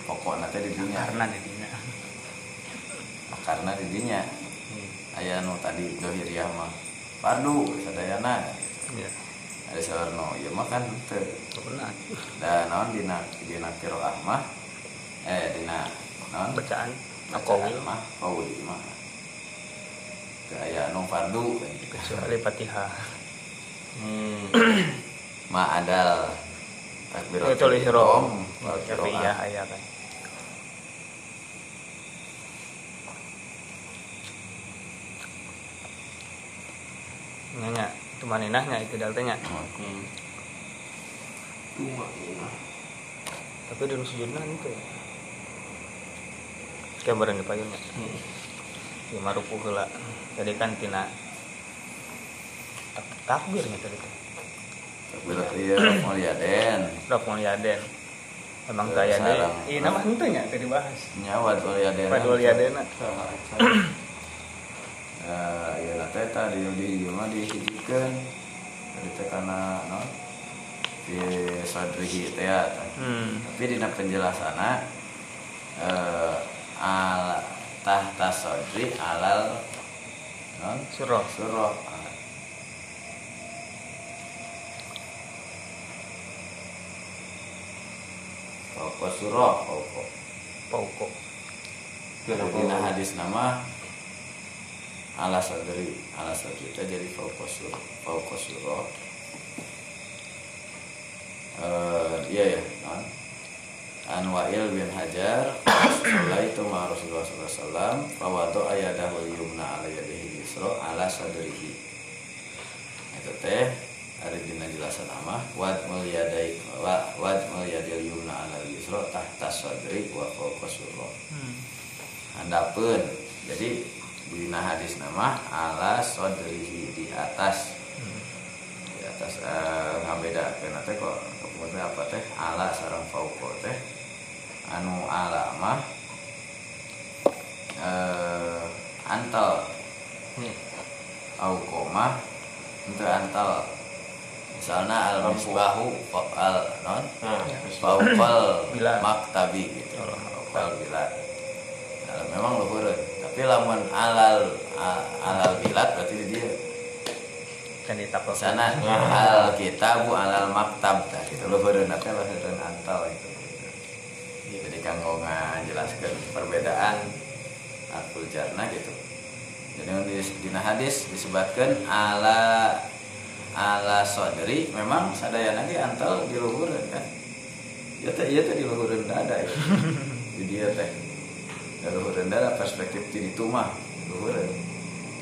Pokokna teh di dinya, karena di dina karena di dinya aya nu tadi dohiriah mah fardu sadayana. Ya ada sawarno ieu mah kan benar. Dan naon dina dina qiraah mah? Eh dina naon? Bacaan. Bacaan mah qaul mah. Teu aya nu fardu kecuali fatihah Hmm. ma adal takbiratul ihram tapi qiraah. ya ya kan Nanya, itu maninahnya itu daltanya. Hmm. cuma ini tapi di sujudna itu ya kayak bareng di payun ya hmm. Di marupu heula jadi kan tina tak- takbirnya tadi teh Berarti ya Mulyaden Rok Mulyaden emang gaya deh. ini nama henteu nya tadi bahas Nyawa Mulyaden Pada Mulyaden Salah, Eh, ya lah teh tadi di mah dihijikeun dari kana non di sadrihi teh ya, hmm. Tapi dina penjelasanna eh al tahta sadri alal non? Surah. Surah. Pokok surah? Pokok. Pauko Dina hadis nama ala sadri ala sadri. Itu jadi fauqa surah fauqa surah. Eh, iya ya non an Wa'il bin Hajar Rasulullah itu ma Rasulullah SAW Fawadu ayadahu yumna ala yadihi yusra ala sadrihi. Itu teh Ada dina jelasan nama Wad mulyadai wa- Wad mulyadil yumna ala yusra Tahta sadri wa fauqa hmm. handapun jadi dina hadis nama ala sodrihi di atas. Di atas eh, ngabeda kena teh kok kemudian apa teh? Ala sarang fauko teh anu ala mah eh, antal Hmm. auko mah itu antal misalnya al misbahu al non Nah, Faupal Bilal. maktabi gitu. Faupal bilad. Nah, memang luhur. Tapi lamun alal alal bilad berarti di dia. kan ditapel Sana al kitabu alal maktab tah gitu luhur nanti luhur antal itu. Jadi kanggo ngajelaskeun perbedaan akul jarna gitu. Jadi di dina hadis disebutkan ala ala sodri memang sadayana ge antal di luhureun kan. Ya teh ieu teh di luhureun dada ya. Di dia teh. Di luhureun dada perspektif di ditu mah luhureun.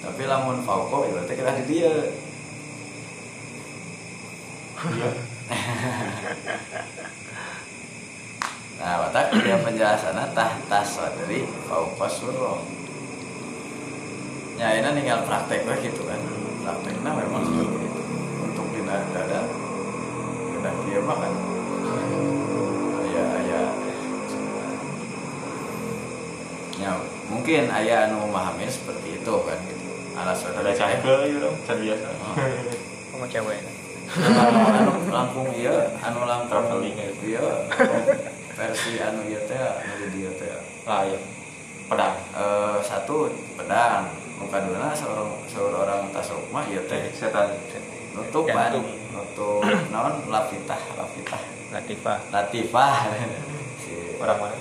Tapi lamun fauko ya berarti kira di dia. iya. Nah, watak dia penjelasannya tahta sadri fauqa surah. Ya, ini tinggal praktek we gitu kan. Prakteknya memang seperti itu. Untuk di dada kena dia mah kan. Aya aya Ya, mungkin ayah anu memahami seperti itu kan gitu. Alasan Ada cangkel gitu dong, biasa. sama cewek anu langkung iya anu langkung Traveling ya. iya versi anu iya teh anu di dia teh Ah, iya. Pedang. Eh, satu pedang. Muka dua seorang seorang tasawuf mah iya teh. Setan. nutupan nutup. Non lafitah lafitah Latifah. Latifah. Si. Orang mana?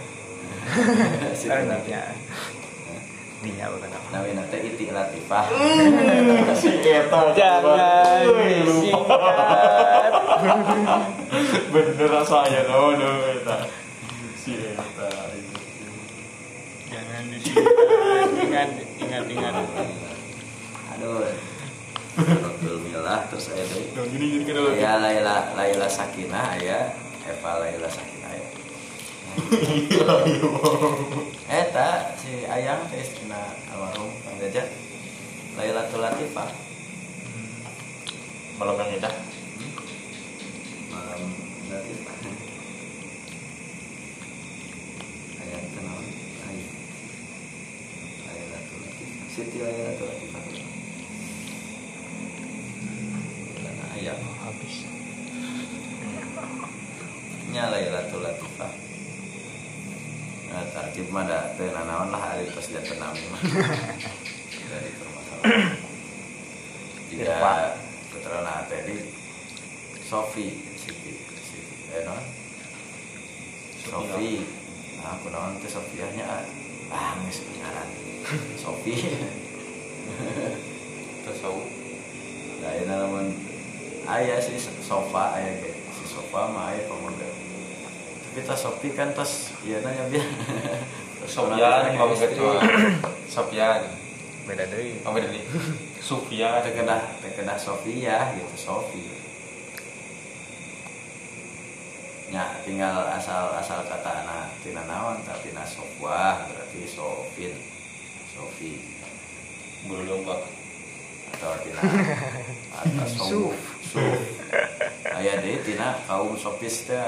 si dinya dinya bukan apa. Nabi nate iti latifah. Si Eta. jangan disikat Bener rasanya, no, no, Eta. Si Eta. jangan disikat ingat ingat ingat. Aduh. Abdul Milah terus ada Nah, gini gini dulu. ya Laila Laila Sakinah ya Eva Laila Sakinah ya Eta si Ayang teh istrina almarhum Kang Gajah. Lailatul Latifah. Malam yang indah. malam Latifah Ayang kenal Ayang Lailatul Latifah Siti Lailatul Latifah Karena Ayang habis. Nya Lailatul Latifah Nah, tarkib mah da teu nanaon lah hari pas janten nami mah. Dari permasalahan. Jika putra tadi Sofi Siti Siti eh non? Sofi nah aku naon teh Sofiahnya ah geus ngaran Sofi. Nah, ini namun ayah si sofa ayah ge si sofa mah ayah pemuda. Tapi tas Sofi kan tas iya nanya biar. Sofian, mau ketua. Sofian. beda deh Oh, beda nih. Sufyan. Terkena terkena Sofia gitu Sofi. nya tinggal asal asal kata anak tina naon tapi tina sofwah berarti sofin sofi. Belum pak atau tina. Atau suf. Suf. Aya deui tina kaum sofis teh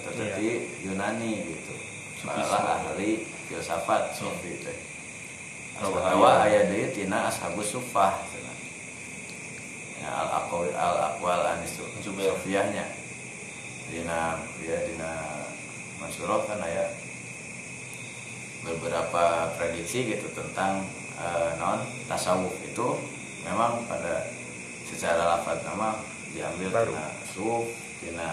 atau Iya. tadi Yunani gitu. Malah ahli filsafat sofi teh. Bahwa bahaya. aya deui tina ashabus sufah cenah. ya al aqwal al aqwal anis Zubair. sufiyahnya dina ya dina mansurah kan aya beberapa prediksi gitu tentang eh, non tasawuf itu memang pada secara lafaz nama diambil Baru. tina suf tina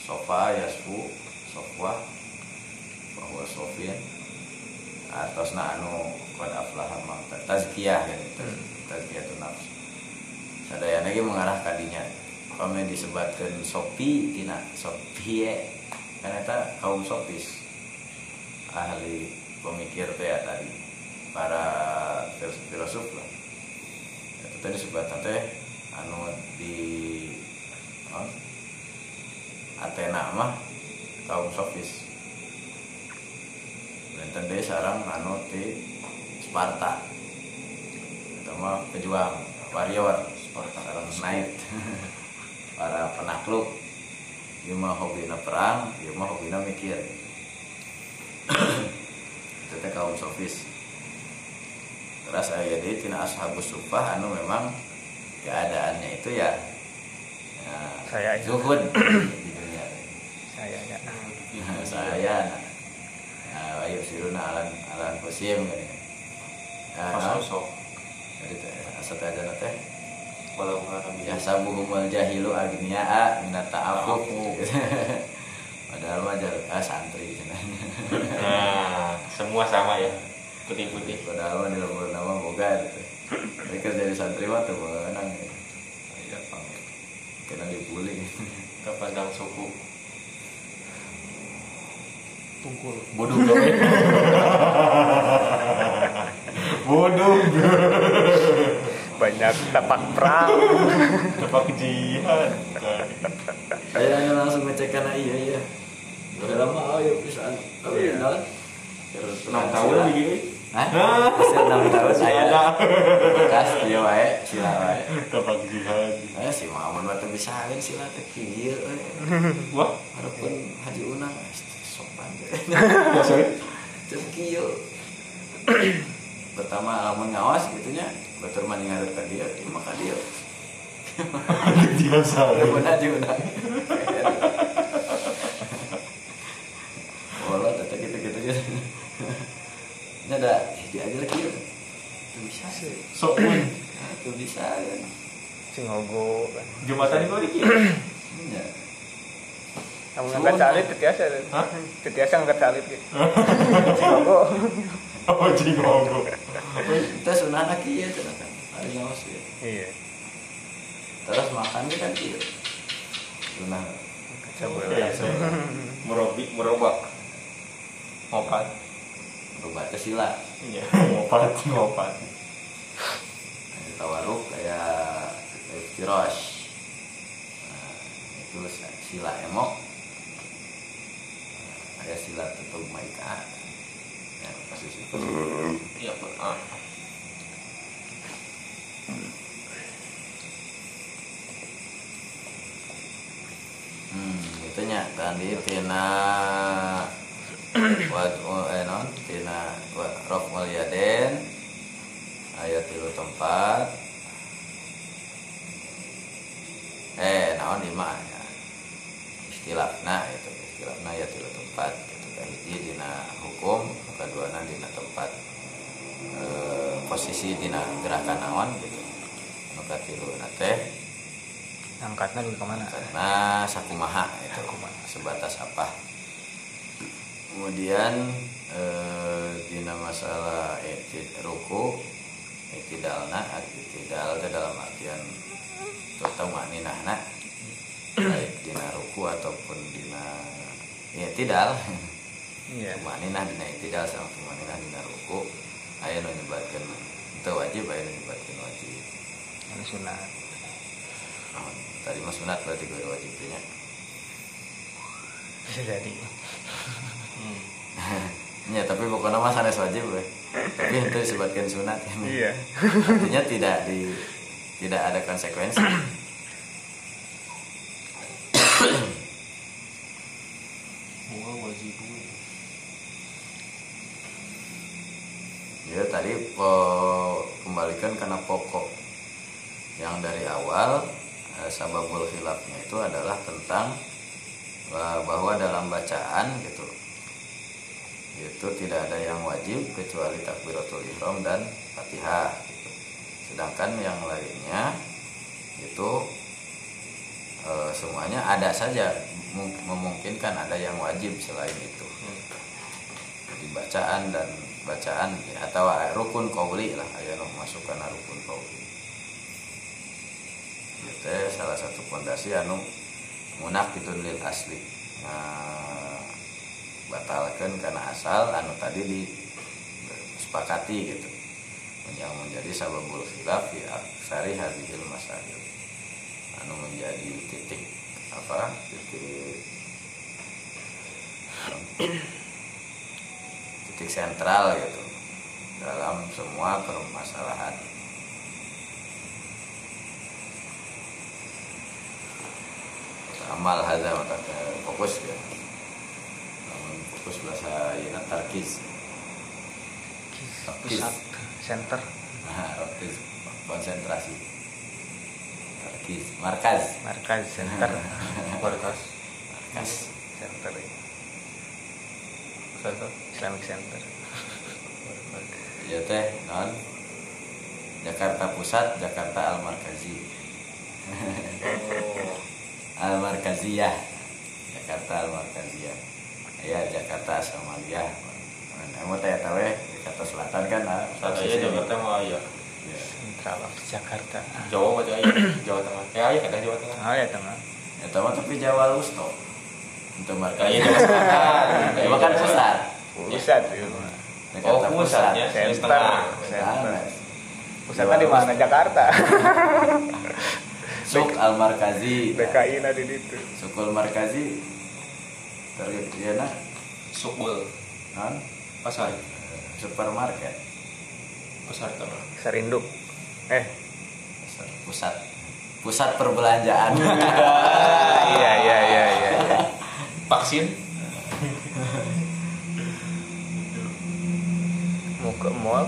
sofa yasfu sofwa bahwa sofin atosna anu qad aflaha man tazkiyah kan gitu tazkiyah itu nafsu sadaya lagi mengarah kadinya kami disebutkan sopi tina sopi kan eta kaum sopis ahli pemikir teh tadi para filosof lah. Itu tadi sebutnya teh anu di non, Athena mah kaum sofis. Dan deh sarang anu di Sparta. Itu mah pejuang warrior Sparta sarang knight para penakluk dia mah hobina perang dia mah hobina mikir itu teh kaum sofis. Terus aya deui tina ashabus sufah anu memang keadaannya itu ya, ya Saya itu. zuhud. Di dunia saya ya. Saya. Nah, ayo siruna alan alan kusim kan ya. Nah, sosok jadi teh asa teh ada teh. Walau ya sabuhumul jahilu agniya minat ta'afuf padahal mah ah, santri. Nah semua sama ya putih-putih. Padahal di lembur nama boga gitu. Mereka jadi santri mah tuh menang ya. Ya pang kena dibully. Kepandang suku. Tungkul. Bodoh gawe bodoh. Banyak tapak perang. Tempat jihad. Saya langsung ngecek karena iya iya. Udah lama ayo pisan tapi Iya. Enam tahun begini Hah? Masih enam tahun saya ada bekas dia wae sila wae jihad Ayo si Mamun batu bisa kan sila teh kieu we. wah Harapun Haji Unang eh, sopan deh. ya sorry Cek kieu. Pertama lamun ngawas gitunya, batur mah ngarep ka dia, mah ka dia. biasa Haji Unang. Bola tata gitu-gitu gitu. Nya ada diajar kieu. Tuh bisa. sok pun Tuh bisa kan. sing ngogo kan jumatan itu dikit Nya. kamu ngangkat salit tetiasa Hah? tetiasa ngangkat salit gitu sing ngogo apa jadi ngomong Kita sunah lagi ya cenah kan. Hari ngawas ya. iya Terus makan kan kieu. Sunah. coba Iya, merobi merobak ngopat Berubah ke sila. iya ngopat ngopat Ada tawaruk kayak Firosh. Nah, itu sila emok. Nah, Ada sila tutup maika. Ya, posisi iya pak ah Hmm, itunya tadi tina wat eh tina rok mulyaden ayat tilu tempat. Eh naon lima ya. Istilahna itu istilahna ayat tilu tempat itu kahiji dina hukum kedua dina tempat. Eh, posisi dina gerakan naon gitu. Nu katilu teh. Angkatnya dulu ke mana? Karena sakumaha itu Sakumaha. sebatas apa kemudian eh, dina masalah etid ruku etidalna etidal itu dalam artian terutama ninahna baik dina ruku ataupun dina ya tidal iya Tumaninah dina itidal sama tumaninah dina ruku. Aya nu nyebatkeun itu wajib aya nu nyebatkeun wajib. Ini sunat. Nah, tadi mah sunat berarti gue wajib nya. Bisa jadi Hmm. ya tapi pokoknya mah sanes wajib we. tapi itu disebutkan sunat iya artinya tidak di tidak ada konsekuensi Gua wajib gue. ya tadi po- kembalikan karena pokok yang dari awal eh, sababul khilafnya itu adalah tentang eh, bahwa dalam bacaan gitu itu tidak ada yang wajib kecuali takbiratul ihram dan fatihah gitu. sedangkan yang lainnya itu eh, semuanya ada saja. Mung- memungkinkan ada yang wajib selain itu. Jadi bacaan dan bacaan ya, atau rukun kauli lah aya nu masukkan rukun kauli itu salah satu pondasi anu munak itu lil asli. Nah, batalkan karena asal anu tadi disepakati gitu. Yang menjadi sababul khilaf ya sari hadhil masail anu menjadi titik apa titik titik sentral gitu dalam semua permasalahan. Amal hadza fokus ya Fokus bahasa yana tarkis pusat center. Nah tarkis konsentrasi. Tarkis markaz. Markas center. Markas. markaz. Center Center. Islamic Center. Ya teh non. Jakarta Pusat Jakarta Al Markazi Oh. Al Markaziyah Jakarta Al Markaziyah ya Jakarta Somalia Emu teh tahu ya Jakarta Selatan kan ah, posisi ya Jakarta aya. Ya. Of Jakarta Jawa aya. Jawa Tengah. Eh aya kan Jawa Tengah. oh ya tengah Ya mah tapi Jawa Lusto untuk Aya Markazi Jawa Selatan. Jawa kan pusat pusat ya Jakarta Oh, pusat ya. Center. Nah, pusatnya di mana Jakarta Suk Al Markazi DKI na di situ Sukul Markazi ya nah Sukbel. non Pasar. supermarket Pasar Tengah. Sarinduk eh pusat pusat perbelanjaan iya iya iya iya iya. Vaksin. mau ke mall